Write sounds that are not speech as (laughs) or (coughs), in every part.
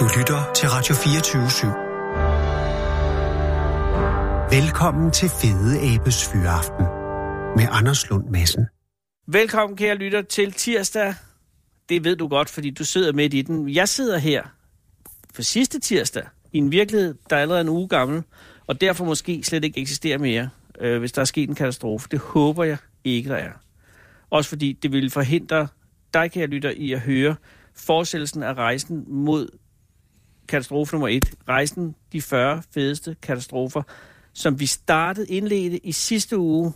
Du lytter til Radio 24 /7. Velkommen til Fede Abes Fyraften med Anders Lund Madsen. Velkommen, kære lytter, til tirsdag. Det ved du godt, fordi du sidder midt i den. Jeg sidder her for sidste tirsdag i en virkelighed, der er allerede en uge gammel, og derfor måske slet ikke eksisterer mere, øh, hvis der er sket en katastrofe. Det håber jeg ikke, der er. Også fordi det ville forhindre dig, kære lytter, i at høre fortsættelsen af rejsen mod katastrofe nummer et. Rejsen, de 40 fedeste katastrofer, som vi startede indledte i sidste uge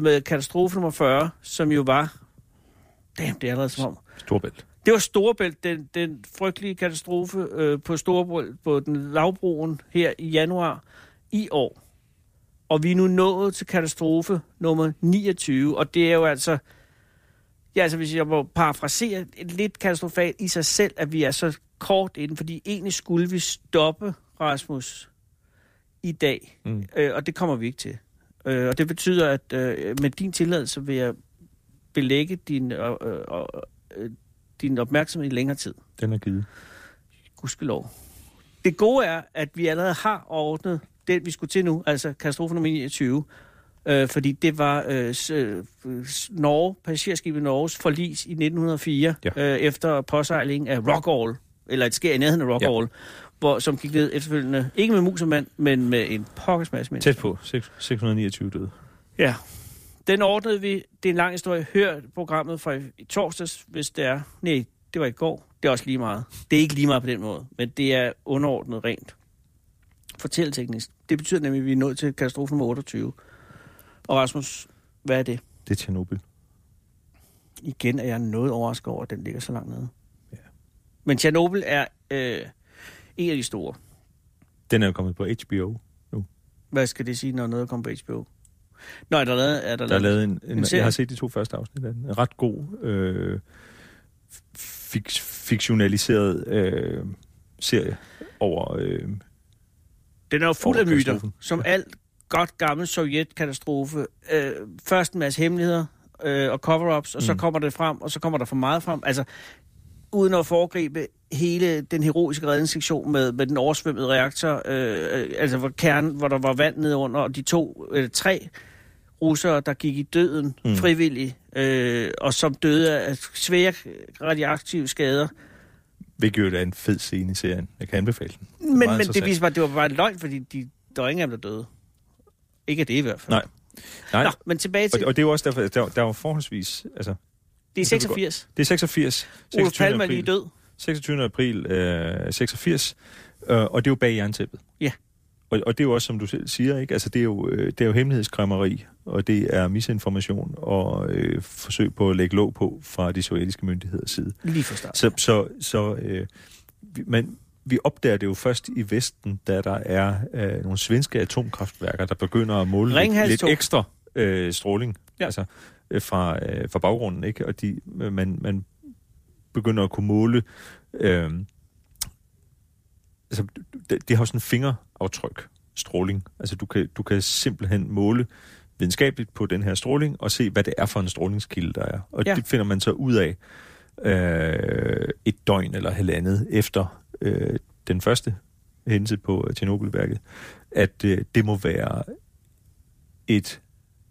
med katastrofe nummer 40, som jo var... Damn, det er allerede som om... Storbælt. Det var Storebælt, den, den frygtelige katastrofe øh, på Storebælt, på den lavbroen her i januar i år. Og vi er nu nået til katastrofe nummer 29, og det er jo altså... Ja, altså hvis jeg må parafrasere, lidt katastrofalt i sig selv, at vi er så kort inden, fordi egentlig skulle vi stoppe Rasmus i dag, mm. øh, og det kommer vi ikke til. Øh, og det betyder, at øh, med din tilladelse vil jeg belægge din, øh, øh, øh, din opmærksomhed i længere tid. Den er givet. Gudskelov. Det gode er, at vi allerede har ordnet det, vi skulle til nu, altså katastrofe nummer 29, øh, fordi det var øh, øh, Norge, passagerskibet Norges forlis i 1904, ja. øh, efter påsejling af Rockall, eller et sker i nærheden af Rockall, ja. hvor, som gik ned efterfølgende, ikke med mus og mand, men med en pokkers masse mennesker. Tæt på, 629 døde. Ja, den ordnede vi. Det er en lang historie. Hør programmet fra i, i torsdags, hvis det er. Nej, det var i går. Det er også lige meget. Det er ikke lige meget på den måde, men det er underordnet rent. Fortælleteknisk. Det betyder nemlig, at vi er nået til katastrofe nummer 28. Og Rasmus, hvad er det? Det er Tjernobyl. Igen er jeg noget overrasket over, at den ligger så langt nede. Ja. Men Tjernobyl er øh, en af de store. Den er jo kommet på HBO nu. Hvad skal det sige, når noget kommer på HBO? Nå, er der lavet, er der, der er lavet en, en, en Jeg har set de to første afsnit af den. En ret god, øh, fik, fiktionaliseret øh, serie over... Øh, den er jo fuld af myter, som ja. alt godt gammel sovjetkatastrofe. Øh, først en masse hemmeligheder øh, og cover-ups, og mm. så kommer det frem, og så kommer der for meget frem. Altså, uden at foregribe hele den heroiske redningssektion med, med den oversvømmede reaktor, øh, øh, altså hvor kernen, hvor der var vand nede under, og de to, øh, tre russere, der gik i døden mm. frivilligt, øh, og som døde af svære radioaktive skader. Hvilket jo er en fed scene i serien. Jeg kan anbefale den. Men, men det viser bare, at det var bare en løgn, fordi de, der var ingen af dem, der døde. Ikke af det i hvert fald. Nej. Nej. Nå, men tilbage til... Og, og det er jo også derfor, der, der var forholdsvis... Altså, det er 86. Det er 86. Olof Palme er lige død. 26. april øh, 86. Øh, og det er jo bag jerntæppet. Ja. Og, og det er jo også, som du selv siger, ikke? Altså, det er jo, øh, det er jo hemmelighedskræmmeri, og det er misinformation og øh, forsøg på at lægge låg på fra de sovjetiske myndigheders side. Lige for start. Så, så, så øh, man, vi opdager det jo først i Vesten, da der er øh, nogle svenske atomkraftværker, der begynder at måle lidt, lidt ekstra øh, stråling ja. altså, øh, fra, øh, fra baggrunden. Ikke? Og de, man, man begynder at kunne måle... Øh, altså, det, det har sådan en fingeraftryk, stråling. Altså, du kan, du kan simpelthen måle videnskabeligt på den her stråling, og se, hvad det er for en strålingskilde, der er. Og ja. det finder man så ud af øh, et døgn eller halvandet efter øh, den første hændelse på Tjernobylværket, at øh, det må være et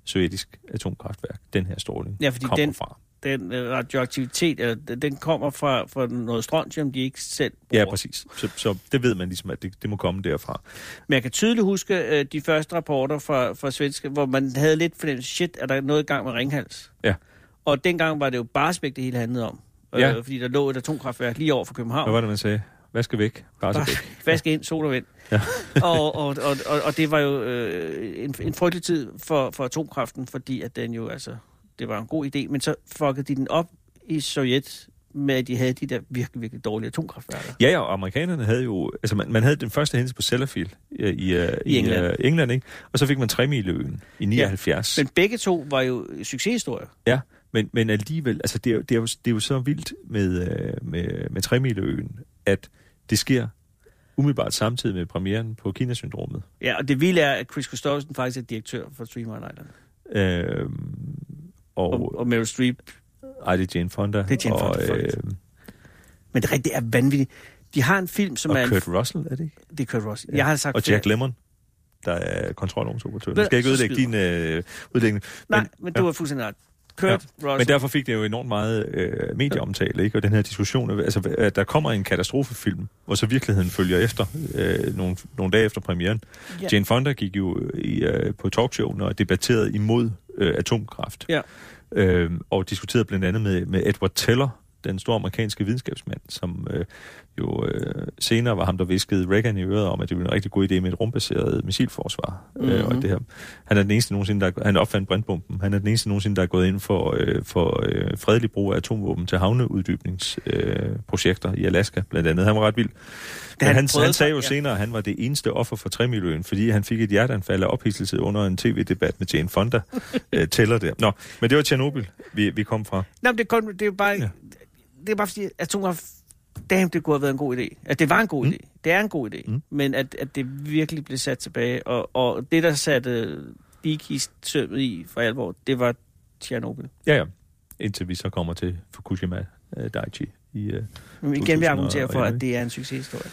sovjetisk atomkraftværk, den her stråling ja, fordi kommer den, fra. Den øh, radioaktivitet, eller, den kommer fra, fra noget strontium, de ikke selv bruger. Ja, præcis. Så, så det ved man ligesom, at det, det må komme derfra. Men jeg kan tydeligt huske øh, de første rapporter fra, fra svenske, hvor man havde lidt fornemmelse, shit, er der noget i gang med ringhals? Ja. Og dengang var det jo Barsbæk, det hele handlede om. Ja. Øh, fordi der lå et atomkraftværk lige over for København. Hvad var det, man sagde? Hvad skal væk? Bare væk. (laughs) Vask ind, sol og vind. Ja. (laughs) og, og, og, og, og det var jo øh, en, en frygtelig tid for, for atomkraften, fordi at den jo, altså, det var en god idé, men så fuckede de den op i Sovjet med, at de havde de der virkelig, virkelig dårlige atomkraftværker. Ja, ja, og amerikanerne havde jo... Altså, man, man havde den første hændelse på Sellafield i, i, I, i England. Uh, England, ikke? Og så fik man Tremiløen i 79. Ja, men begge to var jo succeshistorier. Ja, men, men alligevel... Altså, det er, det, er jo, det er jo så vildt med, med, med Tremiløen, at det sker umiddelbart samtidig med premieren på Kina-syndromet. Ja, og det vilde er, at Chris Christopherson faktisk er direktør for Streamer Island. Øhm, og, og, og Meryl Streep. Ej, det er Jane Fonda. Det er Jane Fonda, og, øh, Men det, det er vanvittigt. De har en film, som Og er... en- Kurt Russell, er det ikke? Det er Kurt Russell. Jeg har sagt Og Jack Lemmon, der er kontrolrumsoperatør. Ved- Nu skal jeg ikke skyder. din øh, udlægning. Nej, Men- men du har fuldstændig ret. Kurt Ja. Russell. Men derfor fik det jo enormt meget øh, medieomtale, ikke? Og den her diskussion, altså at der kommer en katastrofefilm, hvor så virkeligheden følger efter, øh, nogle, nogle dage efter premieren. Ja. Ja. Jane Fonda gik jo i, øh, på talkshow og debatterede imod øh, atomkraft. Ja. Øh, og diskuterede blandt andet med, med Edward Teller, den store amerikanske videnskabsmand, som øh, jo øh, senere var ham, der viskede Reagan i øret om, at det ville en rigtig god idé med et rumbaseret missilforsvar. Mm-hmm. Øh, og Mhm. det her. Han er den eneste nogensinde, der han opfandt brandbomben. Han er den eneste nogensinde, der er gået ind for, øh, for øh, fredelig brug af atomvåben til havneuddybningsprojekter øh, i Alaska, blandt andet. Han var ret vild. Men han han, han, sagde jo ja. senere, at han var det eneste offer for træmiljøen, fordi han fik et hjerteanfald af ophidselse under en tv-debat med Jane Fonda. (laughs) øh, tæller der. Nå, men det var Tjernobyl, vi, vi kom fra. Nå, men det, kun, det er jo bare... Ja. Det er bare fordi, atomkraft... Damn, det kunne have været en god idé. At det var en god Mm. idé. Det er en god idé. Mm. Men at, at det virkelig blev sat tilbage. Og, og det, der satte sømmet i for alvor, det var Tjernobyl. Ja, ja. Indtil vi så kommer til Fukushima uh, Daiichi. I, uh, Men igen vil jeg 2011, argumentere for, at det er en succeshistorie.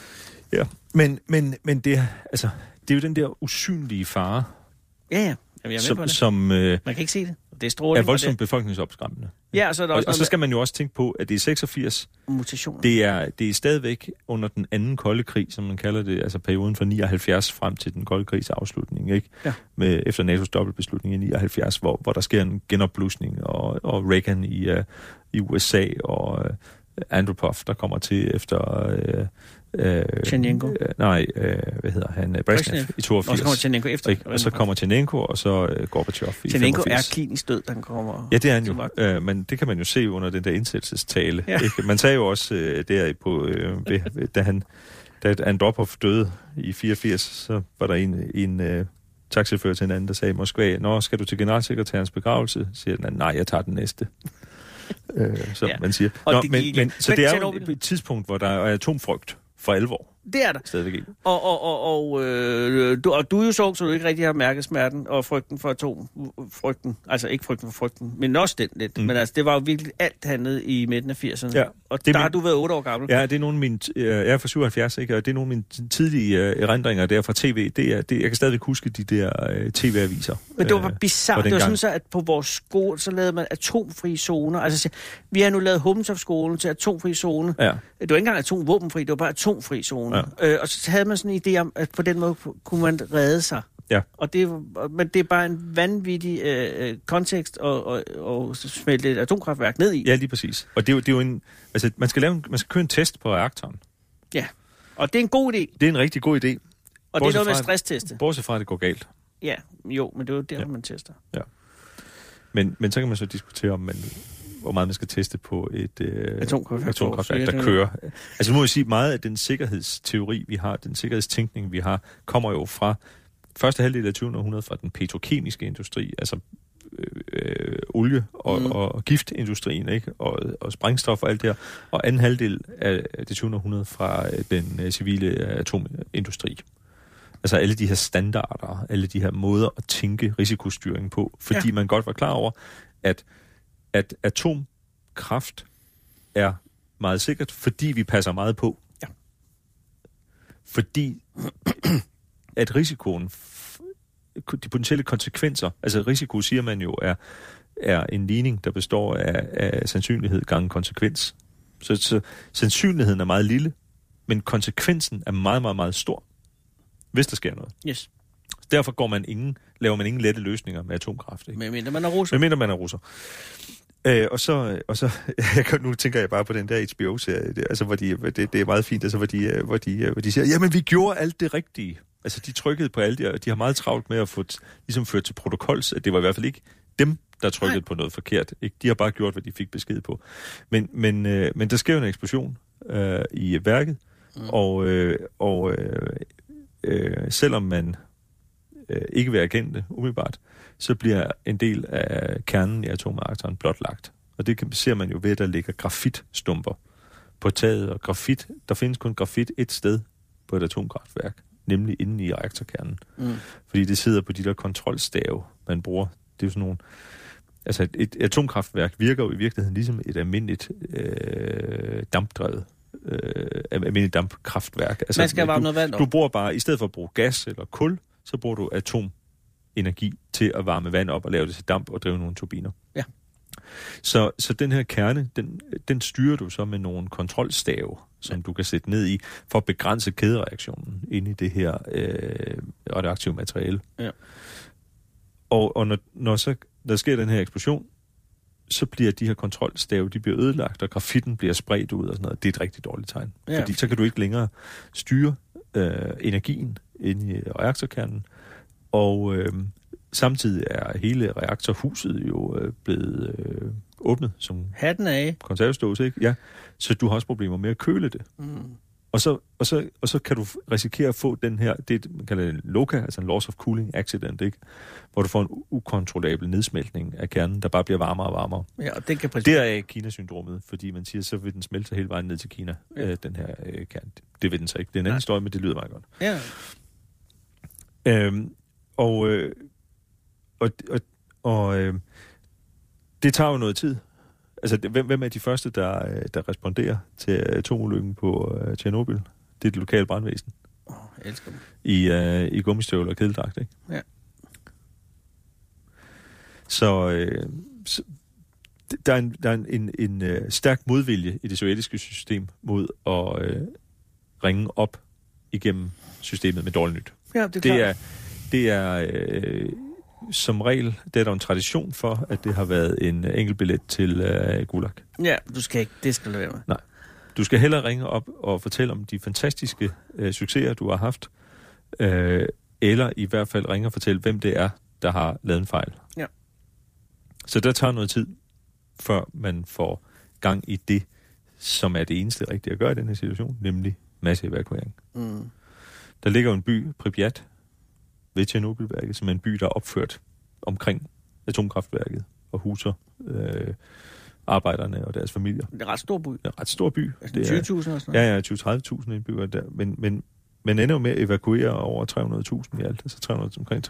ja. Men, men, men det, altså, det er jo den der usynlige fare, Ja, ja. Jamen, jeg er med på som, det. som øh, Man kan ikke se det. Det er er stråling. og voldsomt det, befolkningsopskræmmende. ja, og så er der Og, også og så skal man jo også tænke på, at det er 86. noget mutationer. Det er, det er stadigvæk under den anden kolde krig, som man kalder det, altså perioden fra 79 frem til den kolde krigs afslutning, ikke? Ja. Med, efter NATO's dobbeltbeslutning i 79, hvor, hvor der sker en genopblusning, og, og Reagan i, uh, i USA, og uh, Andropov, der kommer til efter... Uh, uh, Tjernenko. Uh, nej, uh, hvad hedder han? Uh, Brezhnev Brezhnev. i Og 82. så kommer Tjernenko efter. ikke? Og så kommer Tjernenko, og så uh, Gorbachev i Tjernenko 85. er klinisk død, han kommer. Ja, det er han jo, øh, men det kan man jo se under den der indsættelsestale. Ja. Ikke? Man sagde jo også øh, der på, øh, ved, da han da Andropov døde i 84, så var der en, en øh, taxifører til en anden, der sagde i Moskva, Nå, skal du til generalsekretærens begravelse? Siger den anden, nej, jeg tager den næste. øh, som Ja. man siger. Og Nå, det men, men, så Men det er jo et tidspunkt, hvor der er atomfrygt for alvor. Det er der. stadigvæk. ikke? Og, og, og, og, øh, du, og du er jo så, så du ikke rigtig har mærket smerten og frygten for atomfrygten. Altså ikke frygten for frygten, men også den lidt. Mm. Men altså, det var jo virkelig alt handlet i midten af 80'erne. Ja, og det er der min- har du været 8 år gammel. Ja, det er nogle af mine, øh, jeg er fra 77, ikke? og det er nogle af mine tidlige øh, erindringer der fra tv. Det er, det, jeg kan stadigvæk huske de der øh, tv-aviser. Men det var øh, bare bizarrt. fra Det var sådan så, at på vores skole, så lavede man atomfri zoner. Altså, så- vi har nu lavet Hummeltoft-skolen til atomfri zone. Ja. Det var ikke engang atomvåbenfri, det var bare atomfri zone. Ja. Øh, og så havde man sådan en idé om, at på den måde kunne man redde sig. Ja. Og det, men det er bare en vanvittig øh, øh, kontekst at, og, og smelte et atomkraftværk ned i. Ja, lige præcis. Og det er jo, det er jo en... Altså, man skal, lave en, man skal køre en test på reaktoren. Og det er en god idé. Det er en rigtig god idé, Og det er Bortset noget med stressteste. bortset fra, at det går galt. Ja, jo, men det er jo der, Ja. man tester. Men, men så kan man så diskutere, om man, hvor meget man skal teste på et øh, Atomkraftværk. atomkraftværk, der er- kører. Altså må jeg sige, meget af den sikkerhedsteori, vi har, den sikkerhedstænkning, vi har, kommer jo fra første halvdel af 20. århundrede fra den petrokemiske industri, altså øh, øh, olie- og, Mm. og, og giftindustrien, ikke? Og, og sprængstof og alt det her. Og anden halvdel af det 20. århundrede fra øh, den øh, civile øh, atomindustri. Altså alle de her standarder, alle de her måder at tænke risikostyring på, fordi ja. man godt var klar over, at, at atomkraft er meget sikkert, fordi vi passer meget på. Ja. Fordi at risikoen, de potentielle konsekvenser, altså risiko siger man jo er, er en ligning, der består af, af sandsynlighed gange konsekvens. Så, så sandsynligheden er meget lille, men konsekvensen er meget, meget, meget stor, hvis der sker noget. Yes. Derfor går man ingen, laver man ingen lette løsninger med atomkraft. Ikke? Men mindre man er russer. Men mindre man er russer. Øh, og så, og så (laughs) jeg kan, nu tænker jeg bare på den der HBO-serie, det, altså, hvor de, det, det er meget fint, altså, hvor, de, øh, hvor, de, øh, hvor de siger, jamen vi gjorde alt det rigtige. Altså de trykkede på alt det, og de har meget travlt med at få ligesom ført til protokols, at det var i hvert fald ikke dem, der trykkede Nej. på noget forkert. Ikke? De har bare gjort, hvad de fik besked på. Men, men, øh, men der sker jo en eksplosion øh, i værket, Mm. og, øh, og øh, øh, selvom man øh, ikke vil erkende det umiddelbart, så bliver en del af kernen i atomreaktoren blotlagt. Og det kan, ser man jo ved, at der ligger grafitstumper på taget. Og grafit, der findes kun grafit et sted på et atomkraftværk, nemlig inde i reaktorkernen. Mm. Fordi det sidder på de der kontrolstave, man bruger. Det er jo sådan nogle... Altså et, et atomkraftværk virker jo i virkeligheden ligesom et almindeligt øh, dampdrevet øh, almindeligt dampkraftværk. Altså, Man skal varme du, noget vand op. Du bruger bare, i stedet for at bruge gas eller kul, så bruger du atomenergi til at varme vand op og lave det til damp og drive nogle turbiner. Ja. Så, så den her kerne, den, den styrer du så med nogle kontrolstave, som ja. du kan sætte ned i, for at begrænse kædereaktionen inde i det her øh, radioaktive materiale. Ja. Og, og når, når så der sker den her eksplosion, så bliver de her kontrolstave, de bliver ødelagt, og grafitten bliver spredt ud og sådan noget. Det er et rigtig dårligt tegn. Ja. Fordi så kan du ikke længere styre øh, energien inde i reaktorkernen. Og øh, samtidig er hele reaktorhuset jo øh, blevet øh, åbnet som Hatten af. konservesdåse, ikke? Ja. Så du har også problemer med at køle det. Mm. Og så, og, så, og så kan du risikere at få den her, det man kalder det LOCA, altså en loss of cooling accident, ikke? hvor du får en ukontrollabel nedsmeltning af kernen, der bare bliver varmere og varmere. Ja, og det kan præcis... Det er Kina-syndromet, fordi man siger, så vil den smelte hele vejen ned til Kina, ja. øh, den her øh, kerne. Det vil den så ikke. Det er en anden historie, men det lyder meget godt. Ja. Øhm, og, øh, og, og, og øh, det tager jo noget tid. Altså, hvem, hvem er de første, der, øh, der responderer til atomulykken på Tjernobyl? Det er det lokale brandvæsen. Oh, jeg elsker dem. I, uh, i gummistøvler og kedeldragt, ikke? Ja. Så, øh, så der er en, der er en, en, en stærk modvilje i det sovjetiske system mod at uh, ringe op igennem systemet med dårligt nyt. Ja, det er, det er, det er øh, som regel, det er der en tradition for, at det har været en enkelt billet til øh, Gulag. Ja, du skal ikke, det skal du være med. Nej. Du skal hellere ringe op og fortælle om de fantastiske øh, succeser, du har haft, øh, eller i hvert fald ringe og fortælle, hvem det er, der har lavet en fejl. Ja. Så der tager noget tid, før man får gang i det, som er det eneste rigtige at gøre i den her situation, nemlig masseevakuering. Mm. Der ligger jo en by, Pripyat, ved Tjernobylværket, som er en by, der er opført omkring atomkraftværket og huser øh, arbejderne og deres familier. Det er en ret stor by. Det er en ret stor by. Altså 20.000 og sådan noget? Ja, ja, 20-30.000 indbyggere der. Men, men man ender jo med at evakuere over 300.000 i alt, altså 300, omkring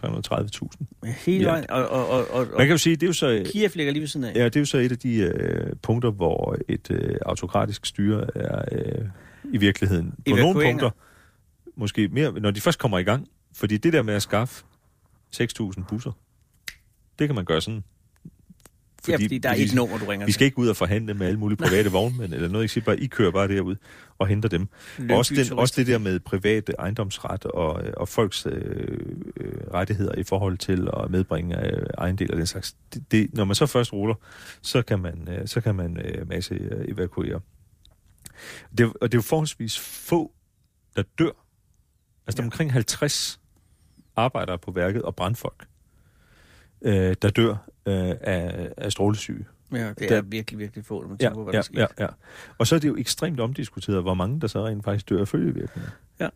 330.000. Hele vejen, og, og, og, og, Man kan jo sige, det er jo så... Kiev ligger lige ved siden af. Ja, det er jo så et af de øh, punkter, hvor et øh, autokratisk styre er øh, i virkeligheden på nogle punkter, måske mere, når de først kommer i gang, fordi det der med at skaffe 6.000 busser, det kan man gøre sådan. Fordi, ja, fordi der er et nummer, du ringer Vi skal ikke ud og forhandle med alle mulige private (laughs) vognmænd eller noget. Jeg siger bare, I kører bare derud og henter dem. også, den, også det der med private ejendomsret og, og folks øh, øh, rettigheder i forhold til at medbringe øh, ejendel og den slags. Det, det, når man så først ruller, så kan man, øh, så kan man øh, masse øh, evakuere. Det, og det er jo forholdsvis få, der dør. Altså ja. der er omkring 50 arbejdere på værket og brandfolk, øh, der dør øh, af, af strålesyge. Ja, det er der, virkelig, virkelig få, når man tænker ja, på, hvad ja, der sker. Ja, ja. Og så er det jo ekstremt omdiskuteret, hvor mange der så rent faktisk dør af følgevirkninger. Ja.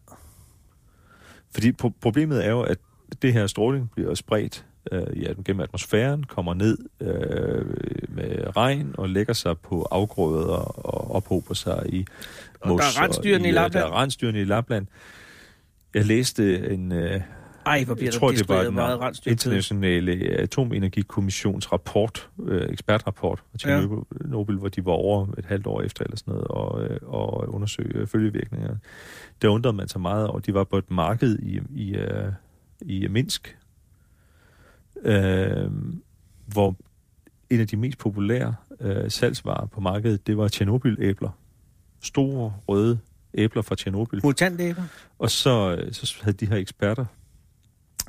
Fordi pro- problemet er jo, at det her stråling bliver spredt øh, ja, gennem atmosfæren, kommer ned øh, med regn og lægger sig på afgrøder og ophober sig i mos. Og der er rensdyrene i, i Lapland. Der er rensdyrene i Lapland. Jeg læste en... Øh, ej, hvor bliver jeg tror, det var den meget internationale atomenergikommissions rapport, øh, ekspertrapport til ja. Nobel, hvor de var over et halvt år efter eller sådan noget, og, øh, og undersøge følgevirkninger. Der undrede man sig meget over. De var på et marked i, i, øh, i Minsk, øh, hvor en af de mest populære øh, salgsvarer på markedet, det var Tjernobyl-æbler. Store, røde æbler fra Tjernobyl. Mutantæbler? Og så, øh, så havde de her eksperter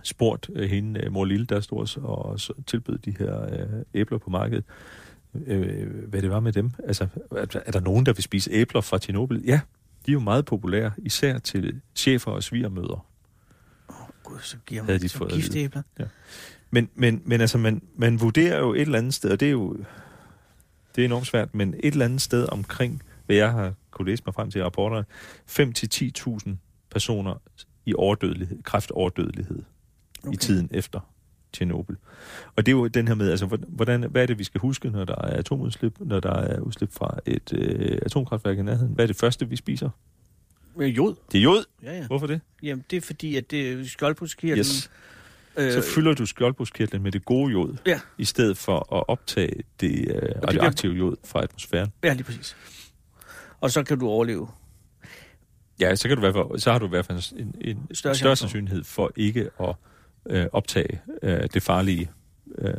spurgt øh, hende, øh, mor Lille, der stod og så tilbød de her øh, æbler på markedet, øh, hvad det var med dem. Altså, er, er der nogen, der vil spise æbler fra Tjernobyl? Ja, de er jo meget populære, især til chefer og svigermøder. Åh oh, gud, så giver man de fået giftæbler. Ja. Men, men, men altså, man, man vurderer jo et eller andet sted, og det er jo det er enormt svært, men et eller andet sted omkring, hvad jeg har kunne læse mig frem til i rapporterne, 5-10.000 personer i overdødelighed, kræftoverdødelighed okay. i tiden efter Tjernobyl. Og det er jo den her med, altså, hvordan, hvad er det, vi skal huske, når der er atomudslip, når der er udslip fra et øh, atomkraftværk i nærheden? Hvad er det første, vi spiser? Jod. Det er jod? Ja, ja. Hvorfor det? Jamen, det er fordi, at det er skjoldbruskkirtlen... Yes. Øh, så fylder du skjoldbruskkirtlen med det gode jod, ja. i stedet for at optage det øh, radioaktive jod fra atmosfæren. Ja, lige præcis. Og så kan du overleve. Ja, så, kan du i hvert fald, så har du i hvert fald en, en Større større, sandsynlighed for ikke at øh, optage øh, det farlige øh,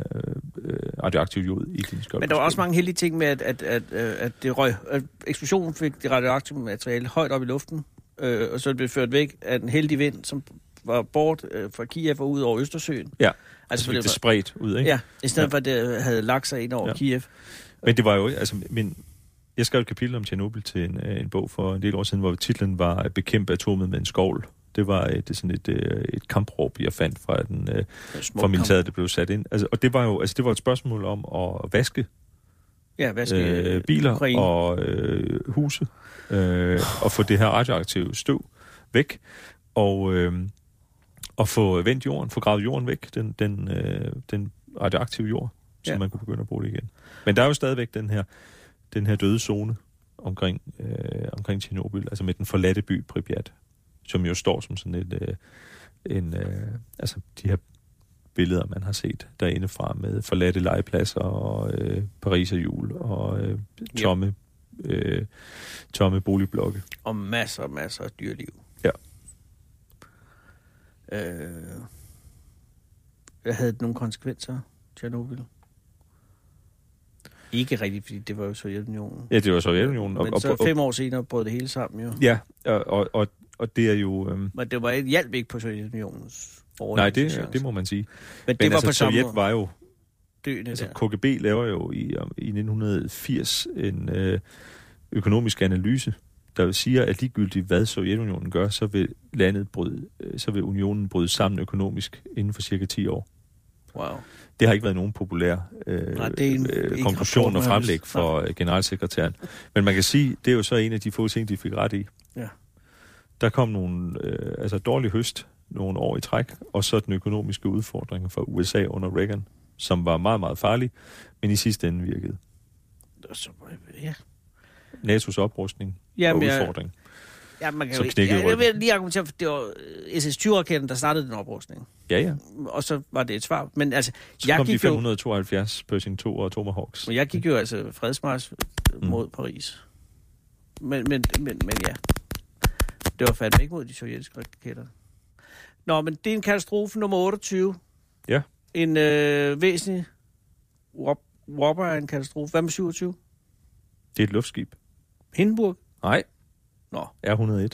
øh, radioaktive jod i skjold. Men der var også mange heldige ting med, at, at, at, øh, at, det røg, at eksplosionen fik det radioaktive materiale højt op i luften, øh, og så blev det ført væk af en heldig vind, som var bort øh, fra Kiev og ud over Østersøen. Ja, Altså, så fik det det spredt ud, ikke? Ja, i stedet Ja. for at det havde lagt sig ind over Ja. ja. Kiev. Men det var jo, altså, min, jeg skrev et kapitel om Tjernobyl til en, øh, en bog for en del år siden, hvor titlen var Bekæmpe atomet med en skovl. Det var et, det sådan et, øh, et kampråb, jeg fandt fra, den, øh, fra militæret, det blev sat ind. Altså, og det var jo altså, det var et spørgsmål om at vaske Ja, hvad skal øh, biler Ukraine. og øh, huse øh, og få det her radioaktive støv væk og, øh, og få vendt jorden, få gravet jorden væk, den, den, øh, den radioaktive jord, så Ja. man kunne begynde at bruge det igen. Men der er jo stadigvæk den her, den her døde zone omkring, øh, omkring Tjernobyl, altså med den forladte by Pripyat, som jo står som sådan et, øh, en, øh, altså de her billeder, man har set derinde fra med forladte legepladser og øh, Paris jul og øh, tomme, øh, tomme boligblokke. Og masser og masser af dyreliv. Ja. Øh, havde det nogle konsekvenser, Tjernobyl? Ikke rigtigt, fordi det var jo Sovjetunionen. Ja, det var Sovjetunionen. Men så fem år senere brød det hele sammen jo. Ja, og, og, og, og det er jo... Øhm, Men det var ikke, hjalp ikke på Sovjetunionens nej, det, det må man sige. Men det Men var altså, på Sovjet var jo... døende Altså, der. KGB laver jo i, om- i 1980 en øh, økonomisk analyse, der siger, at ligegyldigt hvad Sovjetunionen gør, så vil landet bryde, øh, så vil unionen bryde sammen økonomisk inden for cirka 10 år. Wow. Det har ikke været nogen populær øh, Nej, det er en- øh, konklusion og fremlæg for øh, generalsekretæren. Men man kan sige, det er jo så en af de få ting, de fik ret i. Ja. Der kom nogle øh, altså dårlig høst nogle år i træk, og så den økonomiske udfordring for USA under Reagan, som var meget, meget farlig, men i sidste ende virkede. Så, ja. NATO's oprustning Jamen, og jeg, udfordring. ja, man kan Som jo knækkede ja, jeg ryggen. vil lige argumentere for, det var øh, SS-20-raketten, der startede den oprustning. Ja, ja. Og så var det et svar. Men altså, Så jeg kom de gik, jo, 572 Pershing 2 og Tomahawks. men jeg gik jo altså fredsmars Mm. mod Paris. Men, men, men, men ja, det var fandme ikke mod de sovjetiske raketter. Nå, men det er en katastrofe nummer 28. Ja. En øh, væsentlig Whop- Whopper er en katastrofe. Hvad med 27? Det er et luftskib. Hindenburg? Nej. Nå. R101.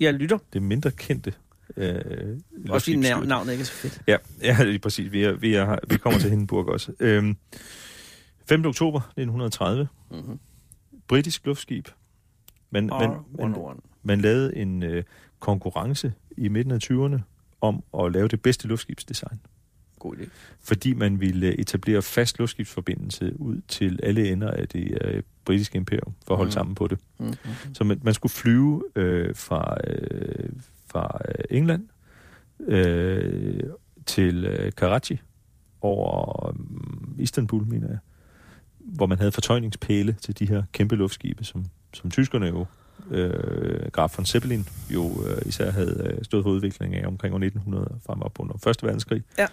Jeg lytter. Det er mindre kendte øh, Også fordi luftskibsstyr. nav- navnet ikke er så fedt. Ja, ja lige præcis. Vi, er, vi, er, vi kommer til Hindenburg også. Øhm, 5. oktober 1930. Mm-hmm. Britisk luftskib. Man, man, R101. Man lavede en øh, konkurrence i midten af 20'erne om at lave det bedste luftskibsdesign. God idé. Fordi man ville etablere fast luftskibsforbindelse ud til alle ender af det øh, britiske imperium, for at holde Mm. mm. sammen på det. Mm-hmm. Så man, man skulle flyve øh, fra, øh, fra øh, England øh, til øh, Karachi over øh, Istanbul, mener jeg, hvor man havde fortøjningspæle til de her kæmpe luftskibe, som, som tyskerne jo, øh, Graf von Zeppelin, jo øh, især havde øh, stået for udvikling af omkring år 1900 frem op under 1. verdenskrig. Ja.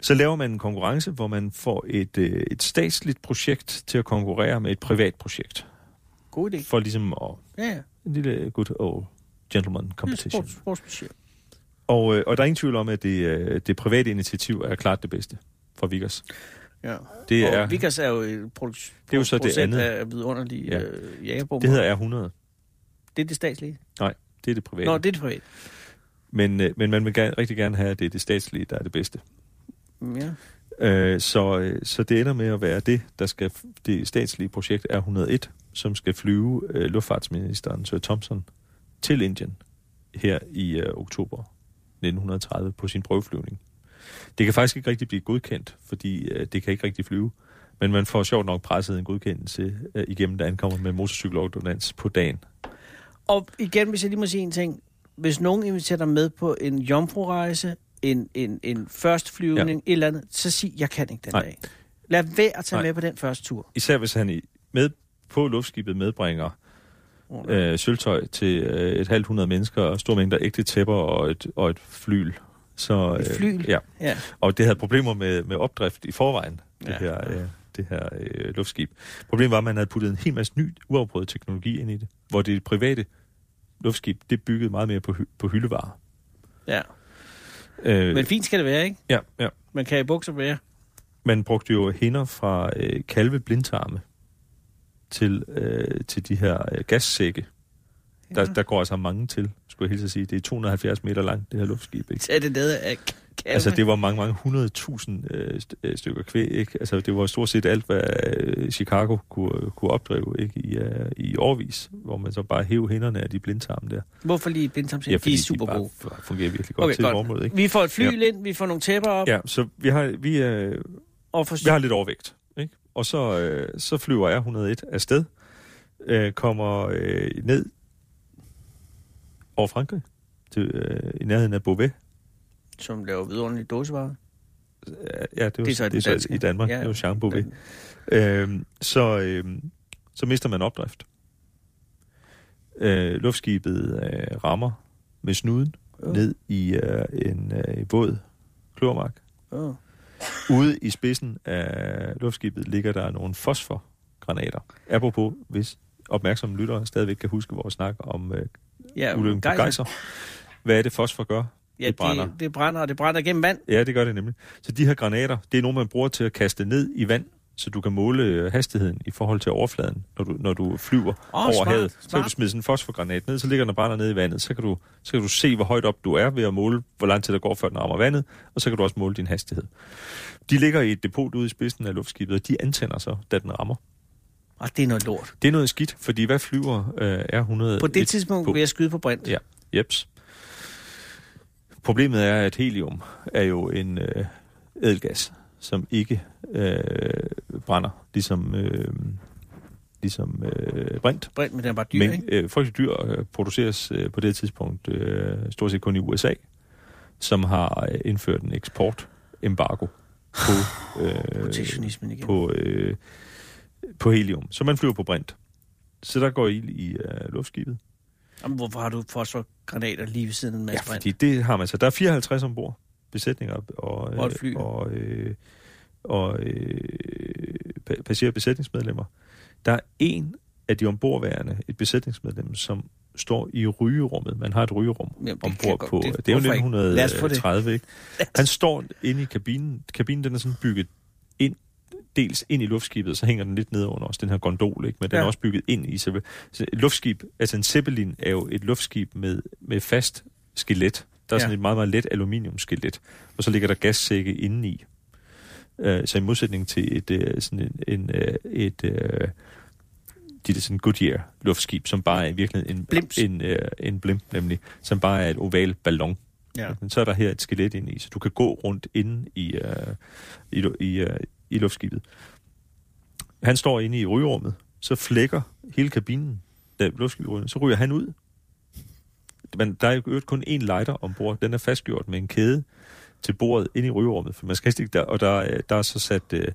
Så laver man en konkurrence, hvor man får et, øh, et statsligt projekt til at konkurrere med et privat projekt. God idé. For ligesom at Ja, ja. en lille good old gentleman competition. Sports, sportsmanship. Og, øh, og der er ingen tvivl om, at det, øh, det private initiativ er klart det bedste for Vickers. Ja. Det og er, Vickers er jo et produk- Det er jo så det andet. af vidunderlige Ja. øh, jagerbomber. det hedder R100. det er det statslige. Det er det private. Nå, det er det privat. men, øh, men man vil gerne, rigtig gerne have, at det er det statslige, der er det bedste. Mm, Ja. Øh, så, øh, så det ender med at være det, der skal det statslige projekt R101, som skal flyve øh, luftfartsministeren Sir Thompson til Indien her i øh, oktober 1930 på sin prøveflyvning. Det kan faktisk ikke rigtig blive godkendt, fordi øh, det kan ikke rigtig flyve. Men man får sjovt nok presset en godkendelse øh, igennem, der ankommer med motorcykelordonans på dagen. Og igen, hvis jeg lige må sige en ting. Hvis nogen inviterer dig med på en jomfrurejse, en, en, en første flyvning, ja. et eller andet, så sig, jeg kan ikke den Nej. dag. Lad være at tage Nej. med på den første tur. Især hvis han i, med på luftskibet medbringer øh, sølvtøj til øh, et halvt hundrede mennesker, og store mængder ægte tæpper og et, og et flyl. Så, Et flyl? Ja, Ja. og det havde problemer med, med opdrift i forvejen, det Ja. her, øh, det her øh, luftskib. Problemet var, at man havde puttet en hel masse ny, uafprøvet teknologi ind i det, hvor det private luftskib, det byggede meget mere på, på hyldevarer. Ja. Øh, Men fint skal det være, ikke? ja, ja. Man kan i bukser være. Man brugte jo hænder fra øh, kalve blindtarme til, øh, til de her øh, gassække. Der, Ja. der går altså mange til, skulle jeg helt sige. Det er 270 meter langt, det her luftskib. Ikke? Så er det ned af. Altså, det var mange, mange hundredtusind øh, st- øh, stykker kvæg, ikke? Altså, det var stort set alt, hvad øh, Chicago kunne, kunne opdrive, ikke? I, øh, i årvis, hvor man så bare hævde hænderne af de blindtarme der. Hvorfor lige blindtarmsind? Ja, de er super de bare gode. fungerer virkelig godt Okay, til godt. formålet, ikke? Vi får et fly ja. ind, vi får nogle tæpper op, ja. Så vi har, vi, øh, og får vi har lidt overvægt, ikke? Og så, øh, så flyver R101 afsted, øh, kommer øh, ned over Frankrig, til, øh, i nærheden af Beauvais. som laver vidunderlige dåsevarer. Ja, det, var, Det er så det er så danske. i Danmark, Ja, ja, det var Jean Beauvais. Øhm, så, øhm, så mister man opdrift. Øh, luftskibet øh, rammer med snuden Ja. ned i øh, en øh, våd klormark. Åh. Ude i spidsen af luftskibet ligger der nogle fosforgranater. Apropos, hvis opmærksomme lyttere stadigvæk kan huske vores snak om øh, Ja, ulykken på gejser. Gejser. Hvad er det, fosfor gør? Ja, Det brænder. Det, det brænder, og det brænder gennem vand. Ja, det gør det nemlig. Så de her granater, det er nogle, man bruger til at kaste ned i vand, så du kan måle øh, hastigheden i forhold til overfladen, når du, når du flyver Åh, over smart, havet. Så kan smart. du smide sådan en fosforgranat ned, så ligger den og brænder ned i vandet. Så kan, du, så kan du se, hvor højt op du er ved at måle, hvor lang tid der går, før den rammer vandet, og så kan du også måle din hastighed. De ligger i et depot ude i spidsen af luftskibet, og de antænder så, da den rammer. Og det er noget lort. Det er noget skidt, fordi hvad flyver øh, R100? På det tidspunkt på- vil jeg skyde på brint. Ja, jeps. Problemet er, at helium er jo en øh, ædelgas, som ikke øh, brænder, ligesom, øh, ligesom øh, brint. Brint, men den er bare dyr, Men ikke? øh, frygtelig dyr øh, produceres øh, på det tidspunkt øh, stort set kun i USA, som har øh, indført en eksportembargo på, øh, Protektionismen igen. på, øh, på helium. Så man flyver på brint. Så der går ild i øh, luftskibet. Jamen, hvorfor har du fosforgranater lige ved siden af en Ja, masse brint? fordi det har man så. Der er 54 ombord besætninger og, Og et fly. og, øh, og øh, pa- passagerer besætningsmedlemmer. Der er en af de ombordværende, et besætningsmedlem, som står i rygerummet. Man har et rygerum Jamen, det ombord godt- på. det- Det, er jo hvorfor ikke? Lad os få det. 1930, ikke? Han står inde i kabinen. Kabinen den er sådan bygget dels ind i luftskibet, så hænger den lidt ned under os, den her gondol, ikke? men den Ja. er også bygget ind i selve... Så et luftskib, altså en Zeppelin er jo et luftskib med, med fast skelet. Der er sådan Ja. et meget, meget let aluminiumskelet, og så ligger der gassække indeni. Uh, så i modsætning til et, uh, sådan en, en, uh, et uh, de der sådan Goodyear luftskib, som bare er i virkeligheden en, Blimps. en, uh, en blimp, nemlig, som bare er et oval ballon. Ja. Men så er der her et skelet inde i, så du kan gå rundt inde i, uh, i, i, uh, i luftskibet. Han står inde i rygerummet, så flækker hele kabinen, der luftskibet så ryger han ud. Men der er jo kun én lighter ombord. Den er fastgjort med en kæde til bordet inde i rygerummet, for man skal ikke der, og der, der er så sat, øh,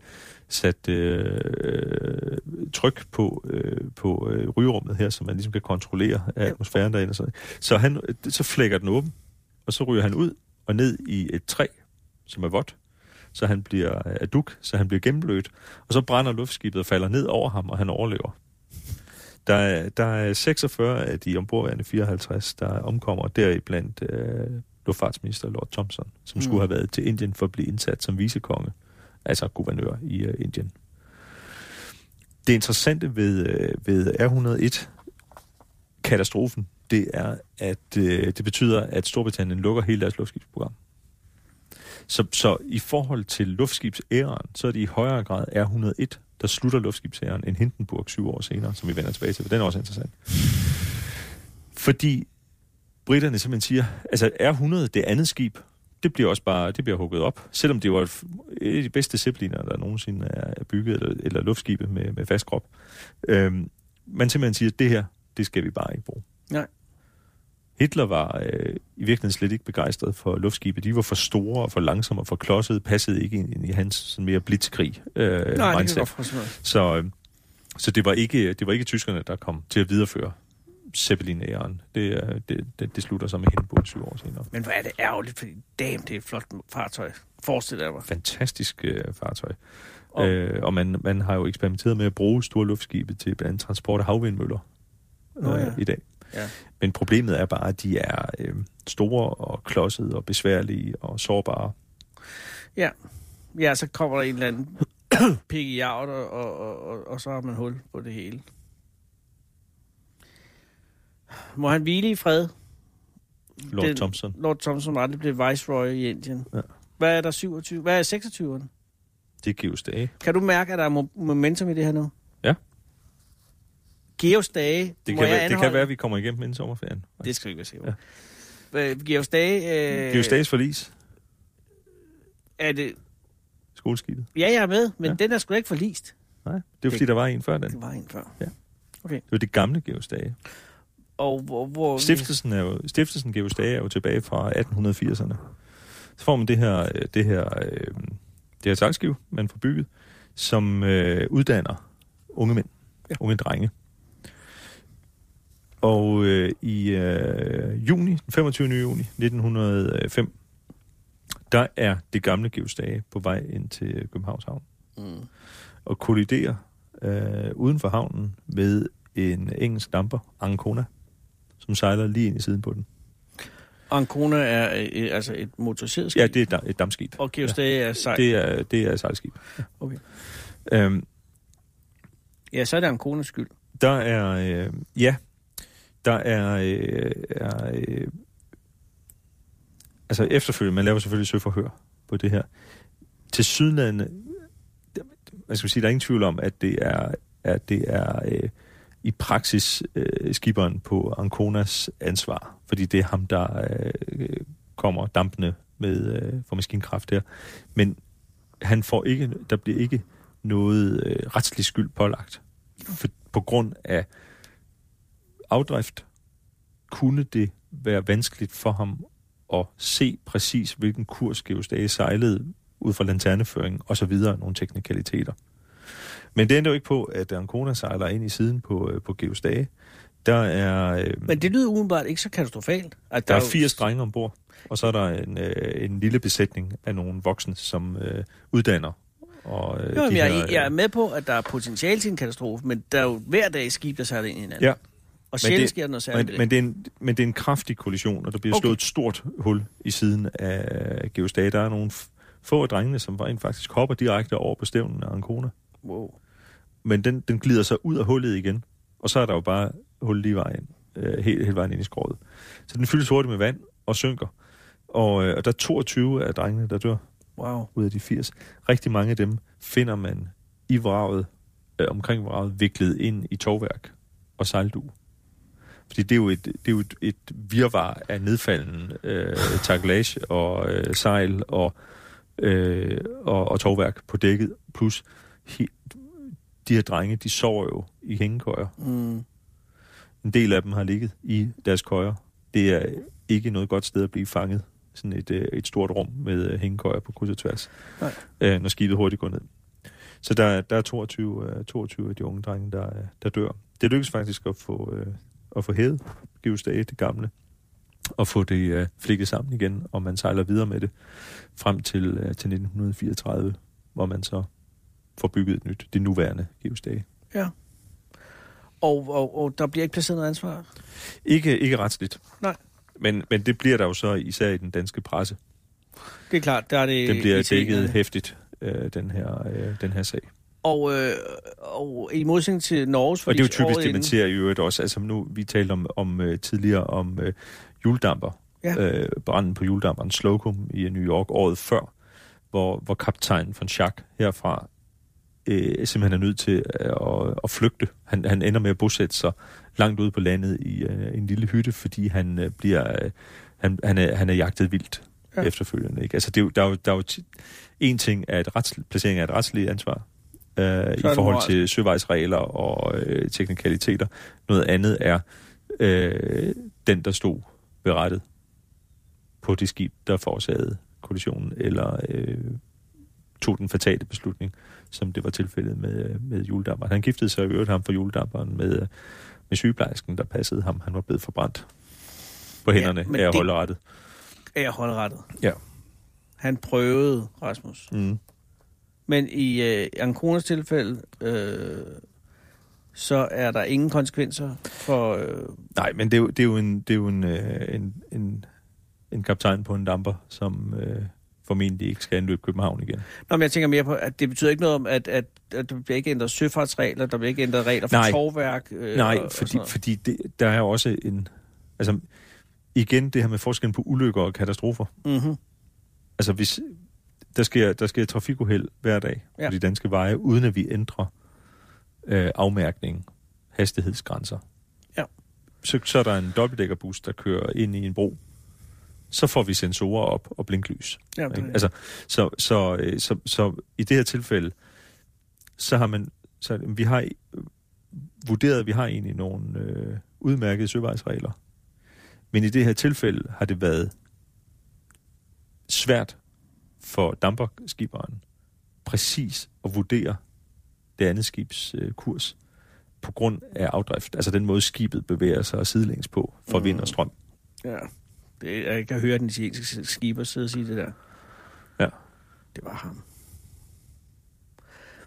sat øh, tryk på, øh, på øh, rygerummet her, så man ligesom kan kontrollere atmosfæren derinde. Og. Så, han, så flækker den åben, og så ryger han ud og ned i et træ, som er vådt, så han bliver aduk, så han bliver gennemblødt, og så brænder luftskibet og falder ned over ham, og han overlever. Der er, der er 46 af de ombordværende 54, der omkommer deriblandt øh, luftfartsminister Lord Thompson, som mm. skulle have været til Indien for at blive indsat som vicekonge, altså guvernør i øh, Indien. Det interessante ved, øh, ved R101-katastrofen, det er, at øh, det betyder, at Storbritannien lukker hele deres luftskibsprogram. Så, så i forhold til luftskibsæren, så er det i højere grad R101, der slutter luftskibsæren, end Hindenburg syv år senere, som vi vender tilbage til, for den er også interessant. Fordi britterne simpelthen siger, altså R100, det andet skib, det bliver også bare, det bliver hugget op. Selvom det var et, et af de bedste zeppeliner, der nogensinde er bygget, eller, eller luftskibe med, med fast krop. Øhm, man simpelthen siger, det her, det skal vi bare ikke bruge. Nej. Hitler var øh, i virkeligheden slet ikke begejstret for luftskibe. De var for store og for langsomme og for klodsede, passede ikke ind i hans sådan mere blitzkrig øh, Nej, det mindset. forstå. Så, øh, så det, var ikke, det var ikke tyskerne, der kom til at videreføre Zeppelin-æren. Det, øh, det, det, det slutter sig med Hindenburg syv år senere. Men hvor er det ærgerligt, fordi damn, det er et flot fartøj. Forestil dig mig. Fantastisk øh, fartøj. Og, øh, og man, man har jo eksperimenteret med at bruge store luftskibe til blandt andet transport af havvindmøller Nå, ja. øh, i dag. Ja. Men problemet er bare, at de er øh, store og klodsede og besværlige og sårbare. Ja. ja, så kommer der en eller anden (coughs) pik i og, og, og, og, så har man hul på det hele. Må han hvile i fred? Lord Den- Thompson. Lord Thompson aldrig blev viceroy i Indien. Ja. Hvad er der 27? Hvad er 26'eren? Det Geos Dage. Kan du mærke, at der er mo- momentum i det her nu? Ja. Geos Dage, Det kan, være, det kan være, at vi kommer igennem inden sommerferien. Det skal vi ikke være sikre. Ja. Geos Dage... Øh, Geos Dages forlis. Er det... Skoleskibet. Ja, jeg er med, men Ja. ja. den er sgu ikke forlist. Nej, det er fordi, der var en før den. Det var en før. Det var det gamle Geos Dage. Og hvor... hvor Stiftelsen, er jo, stiftelsen Geos Dage er jo tilbage fra 1880'erne. Så får man det her, øh, det her, øh, det her sejlskib, man får bygget, som øh, uddanner unge mænd, ja. unge drenge. Og øh, i øh, juni, den 25. juni 1905, der er det gamle Geos Dage på vej ind til Københavns Havn Mm. og kolliderer øh, uden for havnen med en engelsk damper, Ancona, som sejler lige ind i siden på den. Ancona er øh, altså et motoriseret skib. Ja, det er et, da- et dammskib. Og Geos Dage er sejl. Det er, det er et sejlskib. Okay. Øhm, Ja, så er det Anconas skyld. der er, øh, ja, der er, øh, er øh, altså efterfølgende, man laver selvfølgelig søforhør på det her. Til sydlande, man skal sige, der er ingen tvivl om, at det er, at det er øh, i praksis øh, skiberen på Anconas ansvar, fordi det er ham, der øh, kommer dampende med øh, for maskinkraft her. Men han får ikke, der bliver ikke noget øh, retslig skyld pålagt. For, på grund af afdrift kunne det være vanskeligt for ham at se præcis, hvilken kurs Geos Dage sejlede ud fra lanterneføring og så videre, nogle teknikaliteter. Men det ændrer jo ikke på, at Ancona sejler ind i siden på, øh, på Geos Dage. Der er, øh, Men det lyder umiddelbart ikke så katastrofalt. At der er jo- 80 drenge ombord, og så er der en, øh, en lille besætning af nogle voksne, som øh, uddanner. Og, øh, Jo, de jeg, her, er- jeg er med på, at der er potentiale til en katastrofe, men der er jo hver dag skib, der sejler ind i hinanden. Ja. Og Men sjældent det- sker der noget særligt Men, men, det er en, men det er en kraftig kollision, og der bliver Okay. slået et stort hul i siden af Geos Dage. Der er nogle få af drengene, som rent faktisk hopper direkte over på stævnen af Ancona. Wow. Men den, den glider så ud af hullet igen, og så er der jo bare hul lige vejen, øh, hele, hele vejen ind i skroget. Så den fyldes hurtigt med vand og synker. Og, øh, og der er 22 af drengene, der dør Wow. ud af de 80. Rigtig mange af dem finder man i vraget, øh, omkring vraget, viklet ind i tovværk og sejldu. Fordi det er jo et, det er jo et, et virvar af nedfalden øh, taklage og øh, sejl og, øh, og, og tovværk på dækket. Plus he, de her drenge, de sover jo i hængekøjer. Mm. En del af dem har ligget i deres køjer. Det er ikke noget godt sted at blive fanget. Sådan et, øh, et stort rum med øh, hængekøjer på kryds og tværs. Nej. Øh, når skibet hurtigt går ned. Så der, der er 22, øh, 22 af de unge drenge, der, øh, der dør. Det lykkes faktisk at få, øh, at få hævet Gives det gamle, og få det øh, flikket sammen igen, og man sejler videre med det frem til, øh, til 1934, hvor man så får bygget et nyt, det nuværende Gives Dage. Ja. Og, og, og der bliver ikke placeret noget ansvar? Ikke, ikke retsligt. Nej. Men, men det bliver der jo så især i den danske presse. Det er klart, der er det... Den bliver dækket hæftigt, øh, den, her, øh, den her sag. Og, øh, og i modsætning til Norges... Og det er jo typisk det, man ser i øvrigt også. Altså nu, vi talte om, om øh, tidligere om øh, juledamper. Ja. Øh, branden på juledamperen Slocum i New York året før, hvor, hvor kaptajnen von Schack herfra øh, simpelthen er nødt til at, at, at flygte. Han, han ender med at bosætte sig langt ude på landet i øh, en lille hytte, fordi han øh, bliver øh, han, han, er, han er jagtet vildt Ja. efterfølgende. Ikke? Altså det, er jo- der er jo, der er jo en ting er et rets, placering af et retsligt ansvar øh, i forhold til søvejsregler og øh, teknikaliteter. Noget andet er øh, den, der stod berettet på det skib, der forårsagede kollisionen, eller øh, tog den fatale beslutning, som det var tilfældet med, med juledamperen. Han giftede sig i øvrigt ham for juledamperen med, med sygeplejersken, der passede ham. Han var blevet forbrændt på hænderne ja, af at holde rettet. Er jeg holdrettet? Ja. Han prøvede, Rasmus. Mm. Men i øh, Anconas tilfælde, øh, så er der ingen konsekvenser for... Øh, Nej, men det er jo, det er jo, en, det er jo en, øh, en, en, en kaptajn på en damper, som øh, formentlig ikke skal anløbe København igen. Nå, men jeg tænker mere på, at det betyder ikke noget om, at, at, at der bliver ikke ændret søfartsregler, der bliver ikke ændret regler for Nej. torværk. Øh, Nej, og, fordi, og fordi det, der er jo også en... Altså, igen det her med forskellen på ulykker og katastrofer. mm-hmm. Altså, hvis der sker, der sker trafikuheld hver dag ja. Ja. på de danske veje, uden at vi ændrer øh, afmærkning, hastighedsgrænser. Ja. Så, så er der en dobbeltdækkerbus, der kører ind i en bro. Så får vi sensorer op og blinklys. Ja, det, Ikke? Altså, så, så, øh, så, så i det her tilfælde, så har man, så vi har vurderet, at vi har egentlig nogle øh, udmærkede søvejsregler. Men i det her tilfælde har det været svært for damperskiberen præcis at vurdere det andet skibs øh, kurs på grund af afdrift. Altså den måde, skibet bevæger sig sidelæns på for mm. vind og strøm. ja. Det, jeg kan høre den italienske skiber sidde og sige det der. Ja. Det var ham.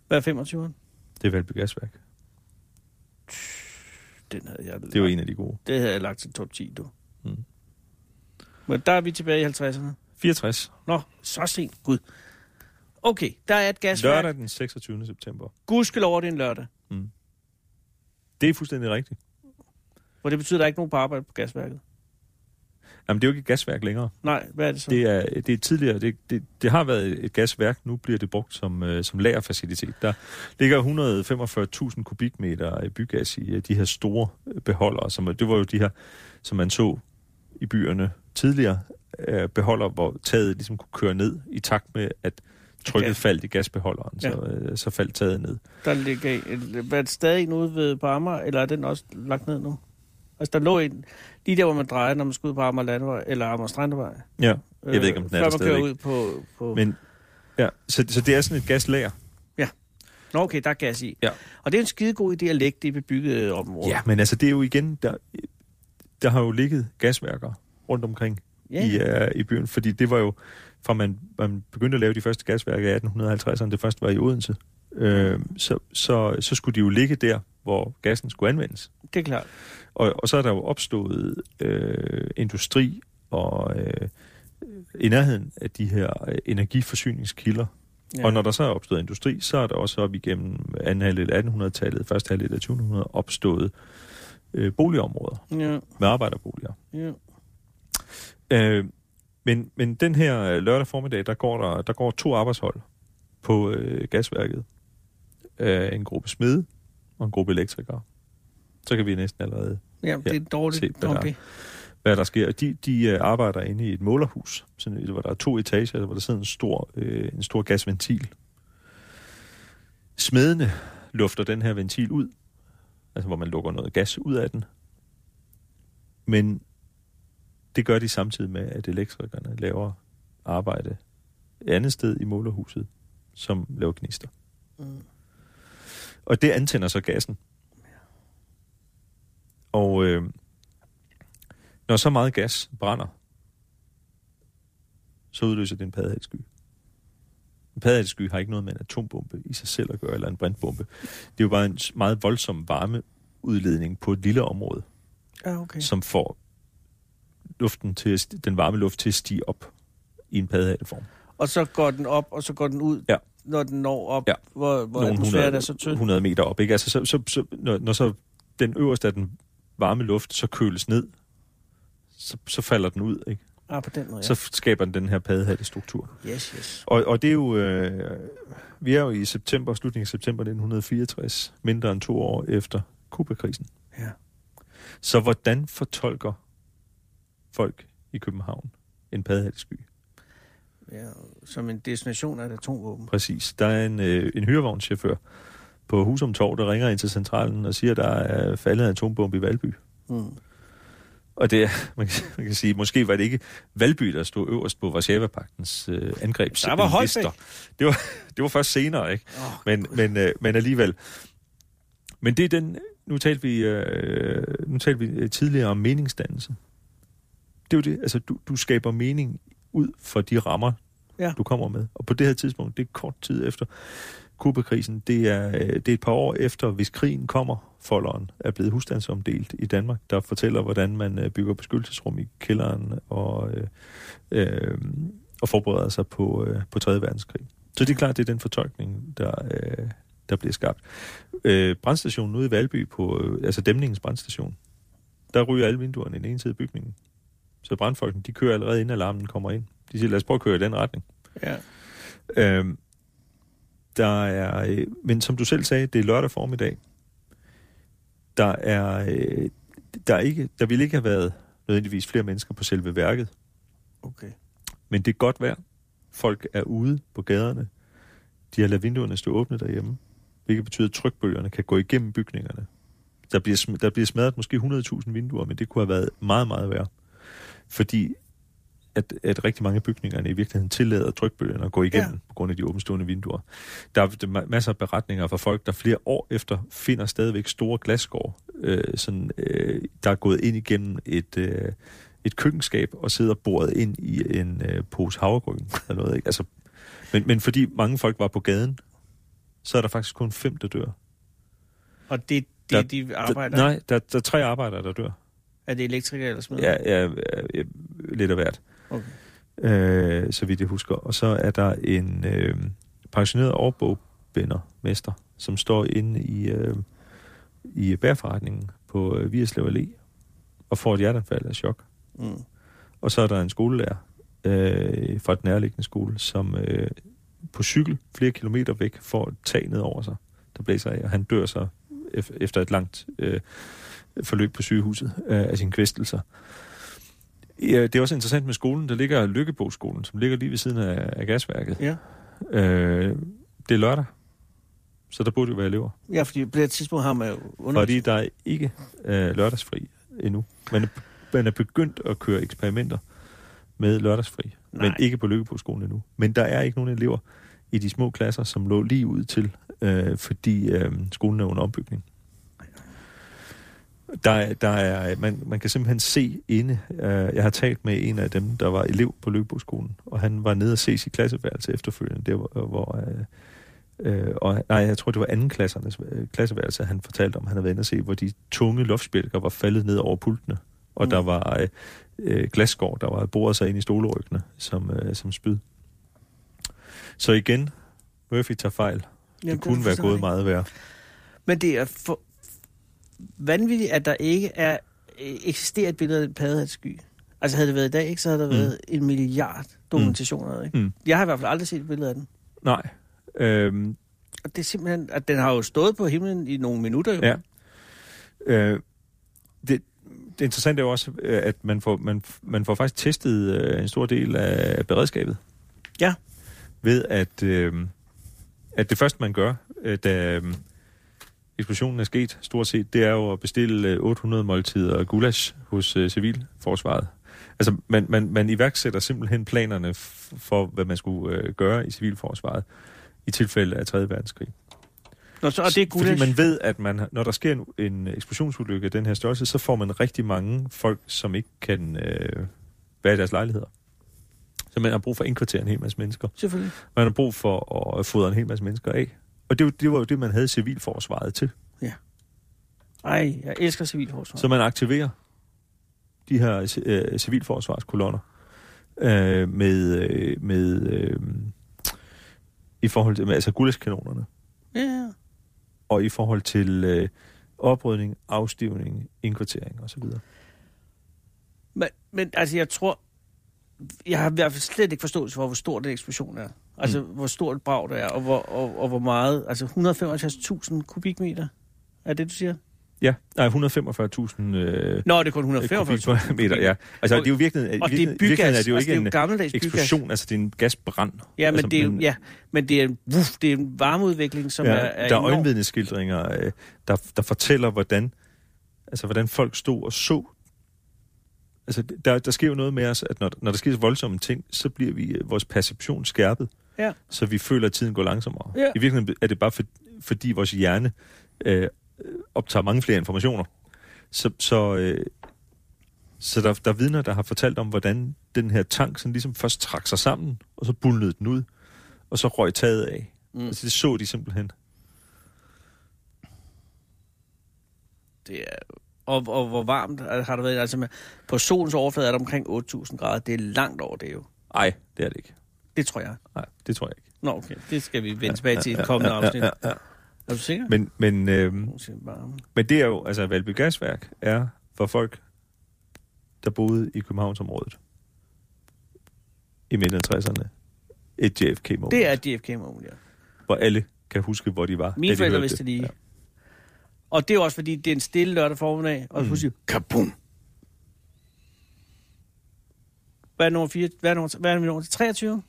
Hvad er 25'eren? Det er Valby Gasværk. Den havde jeg Det jo en af de gode. Det havde jeg lagt til top 10, du. Mm. Men der er vi tilbage i 50'erne. 64. Nå, så sent. Gud. Okay, der er et gasværk. Lørdag den 26. september. Gudskelov, det er en lørdag. Det er fuldstændig rigtigt. Hvor det betyder, at der er ikke nogen på arbejde på gasværket. Jamen, det er jo ikke et gasværk længere. Nej, hvad er det så? Det er, det er tidligere, det, det, det har været et gasværk, nu bliver det brugt som, øh, som lagerfacilitet. Der ligger 145.000 kubikmeter bygas i øh, de her store øh, beholdere, som, det var jo de her, som man så i byerne tidligere, øh, beholder, hvor taget ligesom kunne køre ned i takt med, at trykket Gas. faldt i gasbeholderen, ja. så, øh, så faldt taget ned. Der ligger er det stadig en ude ved på Amager, eller er den også lagt ned nu? Altså, der lå en, lige der, hvor man drejer, når man skal ud på Amager Landevej, eller Amager Strandevej. Ja, jeg ved ikke, om den er der stadigvæk. ud på... på... Men, ja, så, så det er sådan et gaslager. Nå, okay, der er gas i. Ja. Og det er en skidegod idé at lægge det i bebyggede områder. Ja, men altså det er jo igen, der, der har jo ligget gasværker rundt omkring ja. i, uh, i byen, fordi det var jo, fra man, man begyndte at lave de første gasværker i 1850'erne, det første var i Odense, øh, så, så, så skulle de jo ligge der, hvor gassen skulle anvendes. Det er klart. Og, og så er der jo opstået øh, industri og øh, i nærheden af de her øh, energiforsyningskilder. Ja. Og når der så er opstået industri, så er der også op igennem anden halvdel af 1800-tallet, første halvdel af 2000 opstået øh, boligområder Ja, med arbejderboliger. ja. Øh, men, men den her øh, lørdag formiddag, der går der, der går to arbejdshold på øh, gasværket. Øh, en gruppe smede og en gruppe elektrikere. Så kan vi næsten allerede ja det er se, dårligt. hvad der- Okay. hvad der sker. De, de øh, arbejder inde i et målerhus, sådan, et, hvor der er to etager, hvor der sidder en stor, øh, en stor gasventil. Smedene lufter den her ventil ud, altså hvor man lukker noget gas ud af den. Men det gør de samtidig med, at elektrikerne laver arbejde et andet sted i målerhuset, som laver gnister. Mm. Og det antænder så gassen. Og øh, når så meget gas brænder, så udløser det en paddehattesky. En paddehattesky har ikke noget med en atombombe i sig selv at gøre, eller en brandbombe. Det er jo bare en meget voldsom varmeudledning på et lille område, Ja, okay. som får luften til at, den varme luft til at stige op i en paddehatteform. Og så går den op, og så går den ud, Ja. når den når op, Ja. hvor, hvor Nogle atmosfæren er så tynd. 100 meter op. Ikke? Altså, så, så, så, når, når så den øverste af den varme luft så køles ned, så, så falder den ud. Ikke? Ah, på den måde, ja. Så skaber den den her paddehattestruktur. Yes, yes. Og, og det er jo... Øh, vi er jo i september, slutningen af september 1964, mindre end to år efter Kuba-krisen. Ja. Så hvordan fortolker folk i København en paddehattesky? ja. Som en destination af et atomvåben. Præcis. Der er en, øh, en hyrevognschauffør på Husum Torv, der ringer ind til centralen og siger, at der er faldet en atombombe i Valby. Mm. Og det er, (laughs) man kan, man kan sige, måske var det ikke Valby, der stod øverst på Varsava-pagtens øh, angrebs. Der var Holbæk. Det var, (laughs) det var først senere, ikke? Oh, Men, men, øh, men alligevel. Men det er den... Nu talte vi, øh, nu talte vi øh, tidligere om meningsdannelse. Det er jo det. Altså, du, du skaber mening ud for de rammer, Ja. du kommer med. Og på det her tidspunkt, det er kort tid efter Kubakrisen, det er, øh, det er et par år efter, hvis krigen kommer, folderen er blevet husstandsomdelt i Danmark, der fortæller, hvordan man øh, bygger beskyttelsesrum i kælderen og, øh, øh, og forbereder sig på, øh, på 3. verdenskrig. Så det er klart, det er den fortolkning, der, øh, der bliver skabt. Øh, brandstationen ude i Valby, på, øh, altså dæmningens brandstation, der ryger alle vinduerne i den ene side af bygningen. Så brandfolkene, de kører allerede inden alarmen kommer ind. De siger, lad os prøve at køre i den retning. Ja. Øhm, der er, øh, men som du selv sagde, det er lørdag formiddag. Der er, øh, der er ikke, der ville ikke have været nødvendigvis flere mennesker på selve værket, Okay. men det er godt vejr. Folk er ude på gaderne. De har ladet vinduerne stå åbne derhjemme, hvilket betyder, at trykbølgerne kan gå igennem bygningerne. Der bliver, der bliver smadret måske 100.000 vinduer, men det kunne have været meget, meget værre. Fordi at, at rigtig mange af bygningerne i virkeligheden tillader trykbølgerne at gå igennem Ja. på grund af de åbenstående vinduer. Der er er masser af beretninger fra folk, der flere år efter finder stadigvæk store glasskår, øh, sådan, øh, der er gået ind igennem et, øh, et køkkenskab og sidder boret ind i en øh, pose havregryn eller noget. Ikke? Altså, men, men fordi mange folk var på gaden, så er der faktisk kun fem, der dør. Og det, Der- det de arbejder? Der, nej, der, der er tre arbejdere, der dør. Er det elektriker eller smed? Ja, ja, ja, ja lidt af hvert. Okay. øh, så vidt jeg husker. Og så er der en øh, pensioneret overbogbindermester, som står inde i, øh, i bærforretningen på øh, Vierslev Allé og får et hjerteanfald af chok. Mm. Og så er der en skolelærer øh, fra den nærliggende skole, som øh, på cykel flere kilometer væk får et tag ned over sig, der blæser af, og han dør så ef- efter et langt øh, forløb på sygehuset øh, af sine kvæstelser. Ja, det er også interessant med skolen. Der ligger Lykkebogsskolen, som ligger lige ved siden af, af gasværket. Ja. Øh, det er lørdag, så der burde jo være elever. ja, fordi på det tidspunkt har man jo under... Fordi der er ikke øh, lørdagsfri endnu. Man er, man er begyndt at køre eksperimenter med lørdagsfri, Nej. men ikke på Lykkebogsskolen endnu. Men der er ikke nogen elever i de små klasser, som lå lige ud til, øh, fordi øh, skolen er under ombygning. Der, er- der er, man, man kan simpelthen se inde. Øh, jeg har talt med en af dem, der var elev på Lykkebogsskolen, og han var nede og se sit klasseværelse efterfølgende, der hvor... hvor øh, Øh, og nej, jeg tror, det var anden klassernes øh, klasseværelse, han fortalte om. Han havde været inde og se, hvor de tunge luftspjælker var faldet ned over pultene. Og Mm. der var øh, øh, glasskår, der var boret sig ind i stoleryggene som, øh, som spyd. Så igen, Murphy tager fejl. Jamen, det kunne være gået meget værre. Men det er for vanvittigt, at der ikke er øh, eksisterer et billede af en paddehatsky. Altså havde det været i dag, ikke, så havde der Mm. været en milliard dokumentationer. Ikke? Mm. Jeg har i hvert fald aldrig set et billede af den. Nej. Øhm, Og det er simpelthen, at den har jo stået på himlen i nogle minutter. Jo. Ja. Øh, det, det interessante er jo også, øh, at man får, man, man får faktisk testet øh, en stor del af beredskabet. Ja. Ved at, øh, at det første, man gør, øh, da eksplosionen er sket, stort set, det er jo at bestille øh, 800 måltider gulasch hos øh, Civilforsvaret. Altså, man, man, man iværksætter simpelthen planerne for, hvad man skulle øh, gøre i Civilforsvaret i tilfælde af 3. verdenskrig. Nå, så, og det er Fordi gulasch. man ved, at man, når der sker en, en eksplosionsulykke af den her størrelse, så får man rigtig mange folk, som ikke kan øh, være i deres lejligheder. Så man har brug for at indkvartere en hel masse mennesker. Selvfølgelig. Man har brug for at fodre en hel masse mennesker af. Og det, var- det var jo det, man havde civilforsvaret til. Ej, jeg elsker civilforsvar. Så man aktiverer de her øh, civilforsvarskolonner øh, med, øh, med øh, i forhold til, med, altså gulaschkanonerne. Ja, ja. og i forhold til øh, oprydning, afstivning, indkvartering osv. Men, men altså, jeg tror... Jeg har i hvert fald slet ikke forståelse for, hvor stor den eksplosion er. Altså, mm. hvor stort brag det er, og hvor, og, og hvor meget... Altså, 175.000 kubikmeter. Er det, du siger? Ja, nej, 145.000 øh, Nå, det er kun 145.000 kubikmeter, ja. Altså, det er jo virkelig, Og det er bygas. er det jo altså, ikke det er en jo bygas. eksplosion, altså det er en gasbrand. Ja, men, altså, det er, jo- ja, men det er, en- wuff, det er en varmeudvikling, som ja, er, er der er enorm. øjenvidneskildringer, øh, der, der fortæller, hvordan, altså, hvordan folk stod og så. Altså, der, der sker jo noget med os, at når, når der sker så voldsomme ting, så bliver vi øh, vores perception skærpet, Ja. så vi føler, at tiden går langsommere. Ja. I virkeligheden er det bare for, fordi vores hjerne øh, optager mange flere informationer. Så, så, øh, Så der, der er vidner, der har fortalt om, hvordan den her tank sådan ligesom først trak sig sammen, og så bulnede den ud, og så røg taget af. Mm. Altså det så de simpelthen. Det er... Og, og hvor varmt har det været? Altså på solens overflade er der omkring 8.000 grader. Det er langt over det jo. Nej, det er det ikke. Det tror jeg. Nej, det tror jeg ikke. Nå, okay. Det skal vi vende ja, tilbage til i et kommende afsnit. Ja, ja, ja. Er du sikker? Men, men, øh, men det er jo, altså Valby Gasværk er for folk, der boede i Københavnsområdet i midten af 60'erne, et JFK-moment. Det er et JFK-moment, ja. Hvor alle kan huske, hvor de var. Mine forældre vidste det lige. Ja. Og det er også, fordi det er en stille lørdag formiddag, og mm. siger, kabum! Hvad er nummer 4? Hvad er nummer, hvad er nummer 23?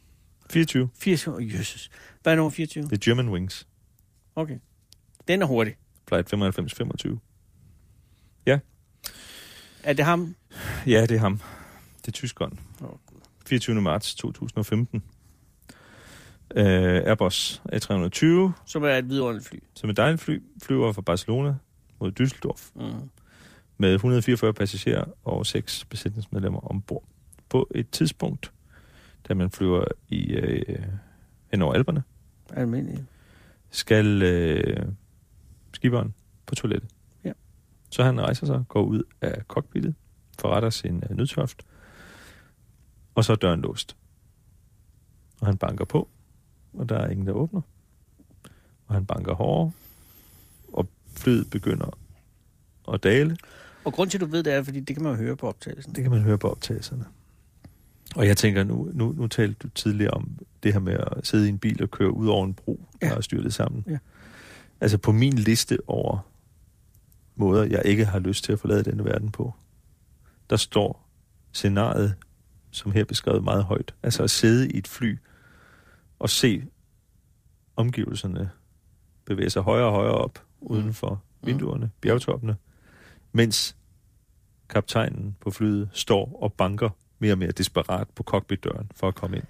24. 24, oh, Jesus. Hvad er nummer 24? Det er German Wings. Okay. Den er hurtig. Flight 95-25. Ja. Er det ham? Ja, det er ham. Det er tyskeren. Oh, 24. marts 2015. Uh, Airbus A320. Som er et vidunderligt fly. Som er et dejligt fly. Flyver fra Barcelona mod Düsseldorf. Mm. Med 144 passagerer og 6 besætningsmedlemmer ombord. På et tidspunkt, da man flyver i uh, hen over Alperne. Almindelig. Skal uh, skiberen på toilettet. Ja. Så han rejser sig, går ud af cockpittet, forretter sin uh, nødtørft, og så er døren låst. Og han banker på, og der er ingen, der åbner. Og han banker hårdere, og flyet begynder at dale. Og grund til, at du ved det, er, fordi det kan man jo høre på optagelsen. Det kan man høre på optagelserne. Og jeg tænker, nu, nu, nu talte du tidligere om det her med at sidde i en bil og køre ud over en bro, ja. der er styrtet sammen. Ja. Altså på min liste over måder, jeg ikke har lyst til at forlade denne verden på, der står scenariet, som her beskrevet meget højt. Altså at sidde i et fly og se omgivelserne bevæge sig højere og højere op uden for mm. vinduerne, bjergtoppene, mens kaptajnen på flyet står og banker mere og mere desperat på cockpitdøren for at komme ind.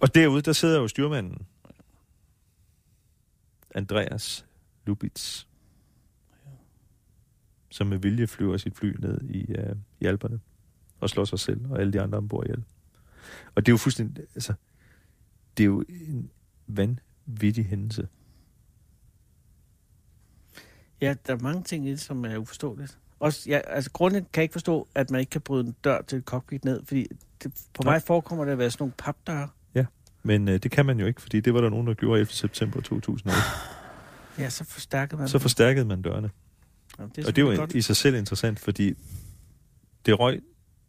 Og derude, der sidder jo styrmanden, Andreas Lubitz, som med vilje flyver sit fly ned i, uh, i Alperne og slår sig selv og alle de andre ombord ihjel. Og det er jo fuldstændig, altså, det er jo en vanvittig hændelse. Ja, der er mange ting i det, som er uforståeligt. Også, ja, altså, grunden kan jeg ikke forstå, at man ikke kan bryde en dør til et cockpit ned, fordi det, på mig forekommer det at være sådan nogle papdøre. Ja, men øh, det kan man jo ikke, fordi det var der nogen, der gjorde efter september 2008. Ja, så forstærkede man Så forstærkede man dørene. Ja, det og det var godt. i sig selv interessant, fordi det røg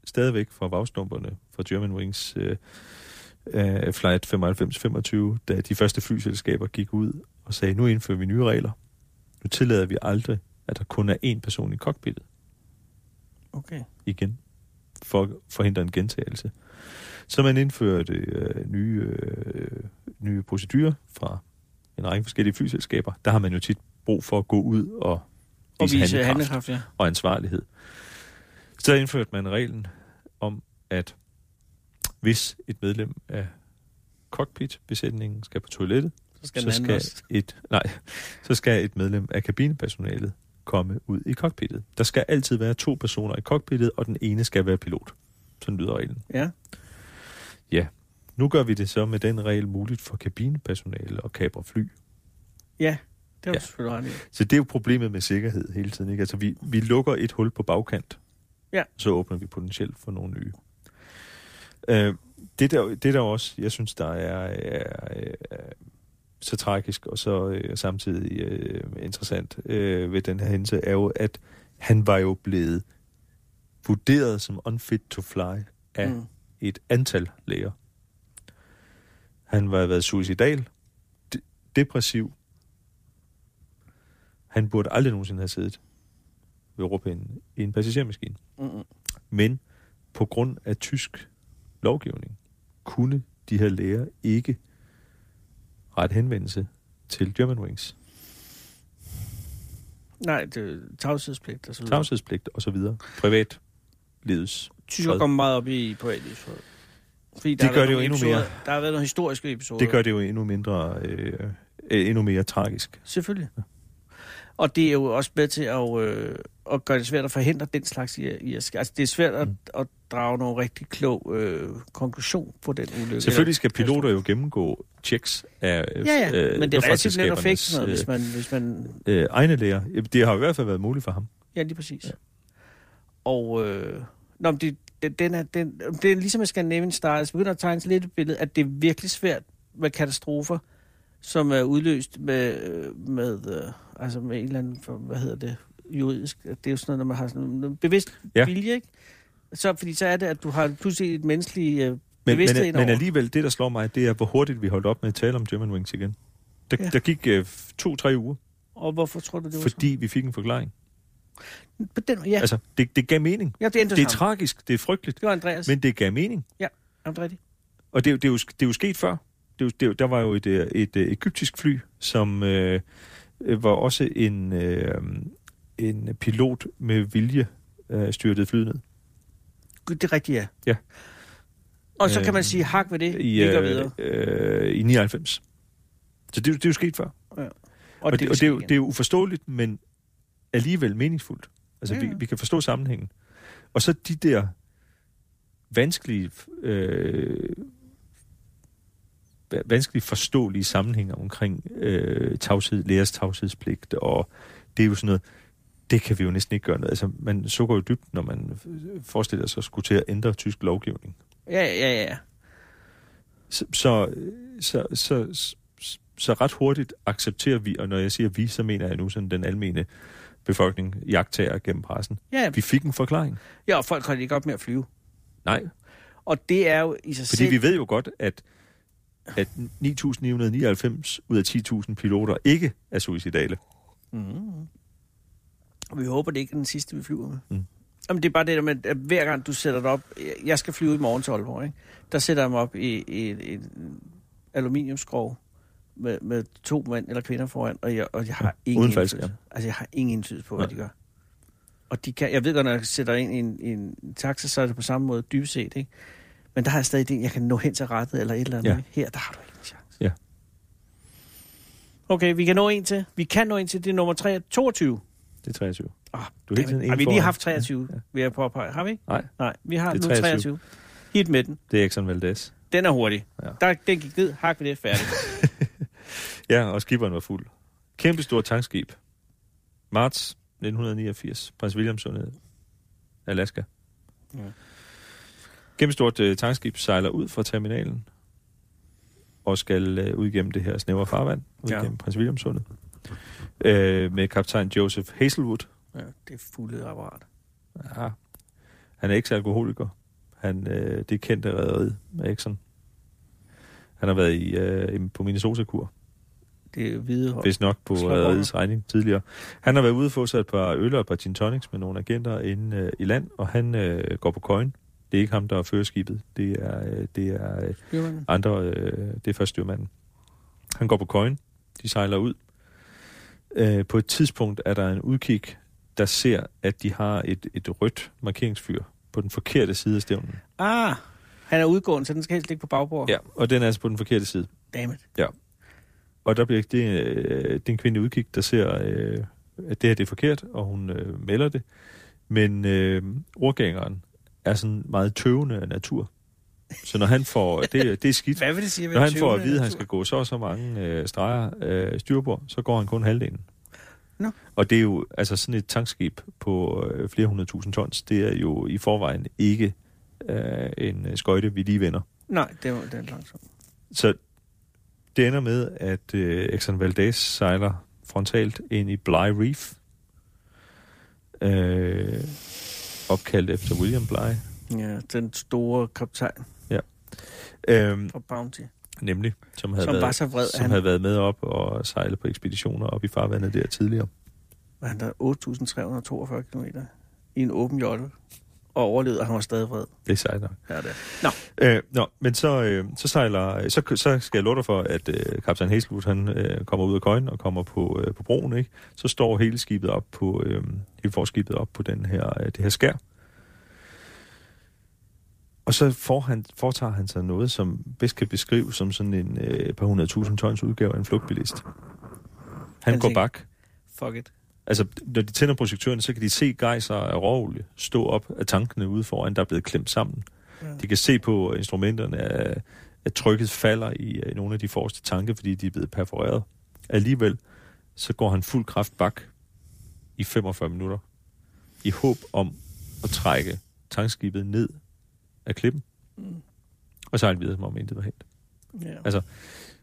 stadigvæk fra vagstumperne fra German Wings øh, øh, Flight 95-25, da de første flyselskaber gik ud og sagde, nu indfører vi nye regler. Nu tillader vi aldrig, at der kun er én person i cockpittet. Okay. Igen. For at forhindre en gentagelse. Så man indførte øh, nye, øh, nye procedurer fra en række forskellige flyselskaber. Der har man jo tit brug for at gå ud og vise, og vise handlekraft, ja. og ansvarlighed. Så indførte man reglen om, at hvis et medlem af cockpit-besætningen skal på toilettet, så skal, så skal et nej, så skal et medlem af kabinepersonalet komme ud i cockpittet. Der skal altid være to personer i cockpittet, og den ene skal være pilot. Sådan lyder reglen. Ja. Ja. Nu gør vi det så med den regel muligt for kabinepersonale og kabre fly. Ja, det er ja. selvfølgelig ret Så det er jo problemet med sikkerhed hele tiden. Ikke? Altså, vi, vi lukker et hul på bagkant, ja. så åbner vi potentielt for nogle nye. Øh, det, der, det der også, jeg synes, der er, er, er så tragisk og så øh, samtidig øh, interessant øh, ved den her hændelse, er jo, at han var jo blevet vurderet som unfit to fly af mm. et antal læger. Han var været suicidal, de- depressiv. Han burde aldrig nogensinde have siddet ved råpinden i en passagermaskine. Mm-hmm. Men på grund af tysk lovgivning kunne de her læger ikke ret henvendelse til Germanwings. Nej, det er tavshedspligt og så videre. Tavshedspligt og så videre. Privat livets Tysker kommer meget op i privatlivs Fordi det gør det jo endnu episoder, mere. Der har været nogle historiske episoder. Det gør det jo endnu mindre, øh, endnu mere tragisk. Selvfølgelig. Ja. Og det er jo også med til at, øh, at gøre det svært at forhindre den slags i, at. Altså, det er svært at, Mm. at drage nogle rigtig klog øh, konklusion på den ulykke. Selvfølgelig skal piloter jo gennemgå checks af Ja, ja, øh, men det er relativt let at sådan noget, hvis man, hvis man... øh, egne læger. Det har i hvert fald været muligt for ham. Ja, lige præcis. Ja. Ja. Og øh, nå, men det, den, den er, den, det er ligesom med Scandinavian Star, altså begynder at tegne lidt et billede, at det er virkelig svært med katastrofer, som er udløst med, øh, med, øh, altså med en eller anden, for, hvad hedder det, juridisk, det er jo sådan noget, når man har sådan noget bevidst Ja. ja. vilje, ikke? Så, fordi så er det, at du har pludselig et menneskeligt øh, Men, bevidsthed men, men alligevel, det der slår mig, det er, hvor hurtigt vi holdt op med at tale om German Wings igen. Der, ja. Ja. der gik øh, to-tre uger, Og hvorfor tror du, det var fordi vi fik en forklaring. så? På den, ja, Altså, det, det gav mening. ja, det Det er tragisk, det er frygteligt, Det var Andreas. Men... det gav mening. Er rigtigt. Og det, det, er jo, det er jo sket før. Det det er der var jo et, øh, et, et egyptisk fly, som øh, øh, var også en, øh, en pilot med vilje øh, styrtet flyet ned. Gud, det er rigtigt, ja. Ja. Og så kan man sige, hak ved det, I, øh, videre. øh, I 99. Så det, er det er jo sket før. Og, Og, det, vil og det, er jo, det er jo uforståeligt, men alligevel meningsfuldt. Altså, Ja, vi, ja. vi kan forstå sammenhængen. Og så de der vanskelige, øh, vanskeligt forståelige sammenhænge omkring øh, tavshed, lærers tavshedspligt, og det er jo sådan noget, det kan vi jo næsten ikke gøre noget. Altså, man sukker jo dybt, når man forestiller sig at skulle til at ændre tysk lovgivning. Ja, ja, ja. Så, så, så, så, så, ret hurtigt accepterer vi, og når jeg siger vi, så mener jeg nu sådan den almene befolkning, jagttager gennem pressen. Ja, Vi fik en forklaring. ja, og folk holder ikke op med at flyve. Nej, Og det er jo i sig fordi selv... vi ved jo godt, at, at 9.999 ud af 10.000 piloter ikke er suicidale. Mm. Og vi håber, det ikke er den sidste, vi flyver med. Mm. Jamen, det er bare det der med, at hver gang du sætter dig op... Jeg skal flyve i morgen til Aalborg, ikke? Der sætter jeg mig op i, i, i en aluminiumskrog med, med to mænd eller kvinder foran, og jeg, og jeg har ingen uden faldskærm. Altså, jeg har ingen indflydelse på, hvad Nej. de gør. Og de kan, jeg ved godt, når jeg sætter ind i en, i en taxa, så er det på samme måde dybest set, ikke? Men der har jeg stadig det, jeg kan nå hen til rettet eller et eller andet. Ja. Her, der har du ikke en chance. Ja. Okay, vi kan nå en til. Vi kan nå en til. Det er nummer 3, 22. Det er 23. Ah, Du er tiden har en vi lige foran. haft 23, Ja. ja. vil jeg påpege. Har vi? Nej, Nej, vi har nu er 23. 23. Hit med den. det er Exxon Valdez. Den er hurtig. Ja. Der, den gik ned. Hak ved det. Færdig. (laughs) Ja, og skiberen var fuld. Kæmpe stort tankskib. Marts 1989. Prins William Sundet. Alaska. Ja. Kæmpe stort uh, tankskib sejler ud fra terminalen og skal uh, ud igennem det her snævre farvand, ud Ja. igennem Prins William Sundet. Uh, med kaptajn Joseph Hazelwood. ja, det er fuldet apparat. Ja, han er ikke alkoholiker. Han, uh, det er kendte rederiet med Exxon. Han har været i, uh, på Minnesota-kur. Det er hvide hold. Hvis nok på rederiets regning tidligere. Han har været ude og få sig et par øl og et par gin tonics med nogle agenter inde øh, i land, og han øh, går på coin. Det er ikke ham, der fører skibet. Det er, øh, det er øh, Styrmanden. andre, øh, det er først styrmanden. Han går på coin. De sejler ud. Øh, på et tidspunkt er der en udkig, der ser, at de har et, et rødt markeringsfyr på den forkerte side af stævnen. Ah, han er udgående, så den skal helst ligge på bagbord. Ja, og den er altså på den forkerte side. Dammit. Og der bliver det, øh, det er en kvinde udkig, der ser, øh, at det her det er forkert, og hun øh, melder det. Men øh, ordgængeren er sådan meget tøvende af natur. Så når han får, (laughs) det, det er skidt. Hvad vil det sige? Når han får at vide, at han skal gå så og så mange øh, streger øh, styrbord, så går han kun halvdelen. Nå. Og det er jo, altså sådan et tankskib på øh, flere hundrede tusind tons, det er jo i forvejen ikke øh, en øh, skøjte, vi lige vender. Nej, det var den langsomt. Så det ender med, at øh, Exxon Valdez sejler frontalt ind i Bly Reef, øh, opkaldt efter William Bly, Ja, den store kaptajn. Øh, fra Bounty, nemlig, som havde, som været, var så vred, som han, havde været med op og sejlet på ekspeditioner op i farvandet der tidligere. var han der? 8.342 km i en åben jolle og overlevede, og han var stadig vred. Det er sejt nok. Ja, det. Nå, Øh, nå, men så, øh, så sejler, så, så skal jeg love dig for, at øh, kaptajn Hazelwood, han øh, kommer ud af køjen og kommer på, øh, på broen, ikke? Så står hele skibet op på, øh, hele forskibet op på den her, øh, det her skær. Og så får han, foretager han sig noget, som bedst kan beskrives som sådan en øh, par hundrede tusind tons udgave af en flugtbilist. Han Han går tænker- bak, fuck it. Altså, når de tænder projektørerne, så kan de se gejser af råolie stå op af tankene ude foran, der er blevet klemt sammen. Ja. De kan se på instrumenterne, at, at trykket falder i, i nogle af de forreste tanke, fordi de er blevet perforeret. Alligevel, så går han fuld kraft bak i 45 minutter, i håb om at trække tankskibet ned af klippen, mm. og sejle videre, som om intet var hent. Ja. Altså,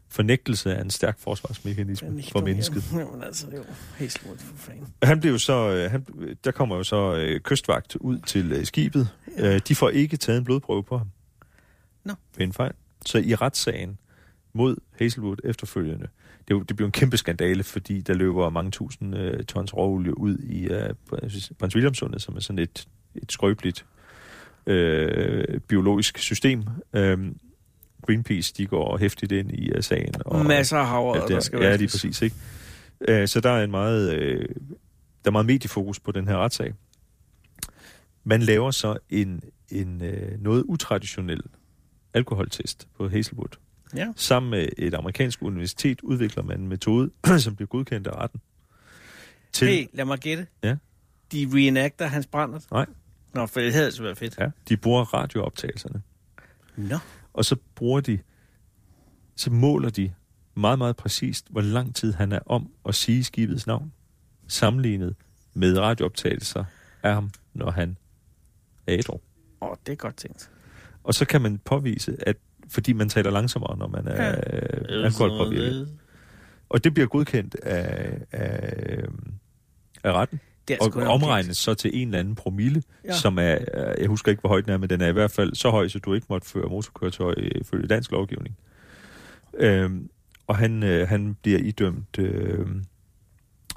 fornægtelse af en stærk forsvarsmekanisme ja, for mennesket. Jamen altså, det jo helt slået for fanden. Han blev så, øh, han, der kommer jo så øh, kystvagt ud til øh, skibet. Ja. Øh, de får ikke taget en blodprøve på ham. Nå. Ved en fejl. Så i retssagen mod Hazelwood efterfølgende, det, det blev en kæmpe skandale, fordi der løber mange tusind øh, tons råolie ud i øh, Prins Williamsundet, som er sådan et, et skrøbeligt øh, biologisk system. Øh, Greenpeace, de går hæftigt ind i uh, sagen. Og, Masser af havre, der, der skal Ja, lige præcis, ikke? Uh, så der er en meget, uh, der er meget mediefokus på den her retssag. Man laver så en, en uh, noget utraditionel alkoholtest på Hazelwood. Ja. Sammen med et amerikansk universitet udvikler man en metode, (clears throat) som bliver godkendt af retten. Til... Hey, lad mig gætte. Ja. De reenacter hans brænder? Nej. Nå, for det havde altså været fedt. Ja, de bruger radiooptagelserne. Nå. Og så bruger de, så måler de meget, meget præcist, hvor lang tid han er om at sige skibets navn, sammenlignet med radiooptagelser af ham, når han er ædru. Åh, oh, det er godt tænkt. Og så kan man påvise, at fordi man taler langsommere, når man er ja. alkoholpåvirket. Og det bliver godkendt af, af, af retten. Det og omregnes så til en eller anden promille, ja. som er, jeg husker ikke, hvor højt den er, men den er i hvert fald så høj, så du ikke måtte føre motorkøretøj følge dansk lovgivning. Øhm, og han, øh, han bliver idømt øh,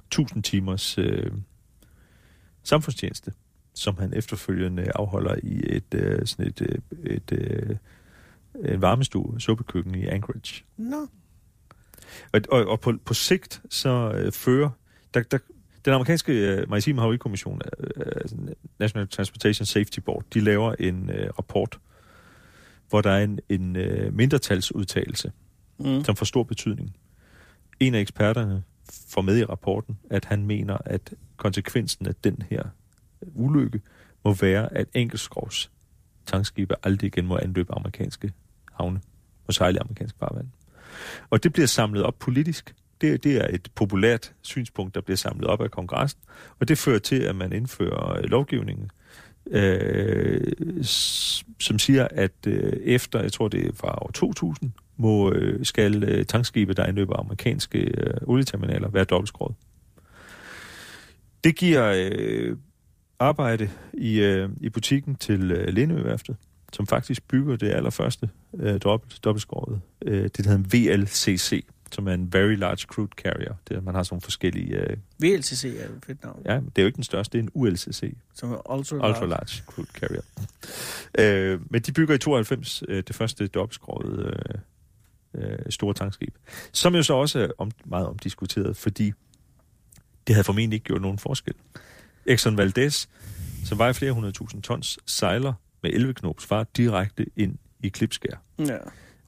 1000 timers øh, samfundstjeneste, som han efterfølgende afholder i et øh, sådan et, øh, et, et øh, en varmestue, suppekøkken i Anchorage. Nå. No. Og, og, og på, på sigt så øh, fører, der, der, den amerikanske uh, maritime havarikommission, uh, National Transportation Safety Board, de laver en uh, rapport, hvor der er en, en uh, mindretalsudtalelse, mm. som får stor betydning. En af eksperterne får med i rapporten, at han mener, at konsekvensen af den her ulykke må være, at enkeltskovs tankskibe aldrig igen må anløbe amerikanske havne og sejle amerikansk farvand. Og det bliver samlet op politisk det, det er et populært synspunkt, der bliver samlet op af kongressen, og det fører til, at man indfører øh, lovgivningen, øh, som siger, at øh, efter, jeg tror det er fra år 2000, må, øh, skal øh, tankskibe, der indløber amerikanske øh, olieterminaler, være dobbeltskråret. Det giver øh, arbejde i, øh, i butikken til øh, Lindøværftet, som faktisk bygger det allerførste øh, dobbelt, dobbeltskåret. Øh, det hedder VLCC, som er en Very Large Crude Carrier. Det, man har sådan nogle forskellige... Uh... VLCC er jo et fedt navn. Ja, det er jo ikke den største, det er en ULCC. Som er Ultra Large. Ultra Large Crude Carrier. uh, (laughs) men de bygger i 92 uh, det første dobbeltskroget uh, uh, store tankskib. Som jo så også er om, meget omdiskuteret, fordi det havde formentlig ikke gjort nogen forskel. Exxon Valdez, som vejer flere hundrede tusind tons, sejler med 11 knops fart direkte ind i klipskær. Ja.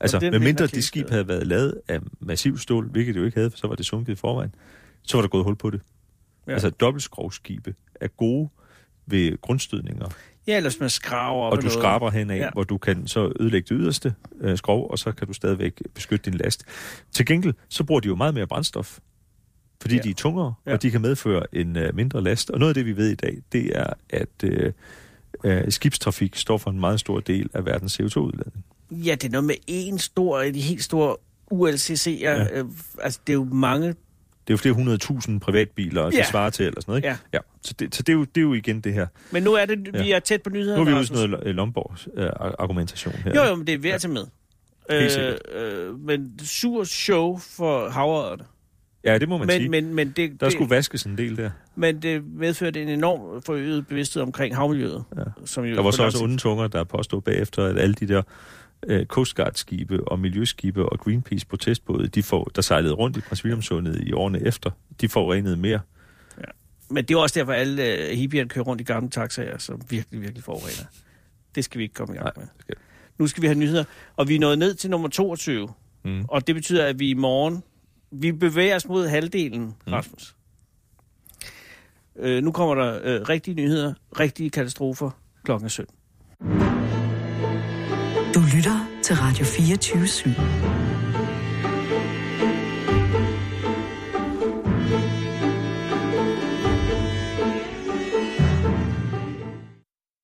Altså, med mindre det skib havde været lavet af massiv stål, hvilket det jo ikke havde, for så var det sunket i forvejen, så var der gået hul på det. Ja. Altså, dobbeltskrovskibe er gode ved grundstødninger. Ja, ellers man skraver Og du noget. skraber henad, ja. hvor du kan så ødelægge det yderste øh, skrov, og så kan du stadigvæk beskytte din last. Til gengæld, så bruger de jo meget mere brændstof, fordi ja. de er tungere, ja. og de kan medføre en øh, mindre last. Og noget af det, vi ved i dag, det er, at øh, øh, skibstrafik står for en meget stor del af verdens CO2-udledning. Ja, det er noget med en stor, de helt store ULCC'er. Ja. Øh, altså, det er jo mange... Det er jo flere hundrede tusind privatbiler, ja. det svarer til, eller sådan noget, ikke? Ja. ja. Så, det, så det, er jo, det er jo igen det her. Men nu er det, vi ja. er tæt på nyhederne. Nu er vi ude sådan noget Lomborgs øh, argumentation her. Jo, jo, men det er værd til med. Øh, øh, men sur show for havreørderne. Ja, det må man men, sige. Men, men det, der det, skulle vaskes en del der. Men det medførte en enorm forøget bevidsthed omkring havmiljøet. Ja. Som jo der var så også onde tunger, der påstod bagefter, at alle de der øh, Coast Guard-skibe og miljøskibe og Greenpeace protestbåde, de får, der sejlede rundt i Prins i årene efter, de forurenede mere. Ja. Men det er også derfor, at alle øh, hippierne kører rundt i gamle taxaer, som virkelig, virkelig forurener. Det skal vi ikke komme i gang med. Nej. Nu skal vi have nyheder. Og vi er nået ned til nummer 22. Mm. Og det betyder, at vi i morgen, vi bevæger os mod halvdelen, mm. Rasmus. Øh, nu kommer der øh, rigtige nyheder, rigtige katastrofer klokken 17. Du lytter til Radio 24 /7.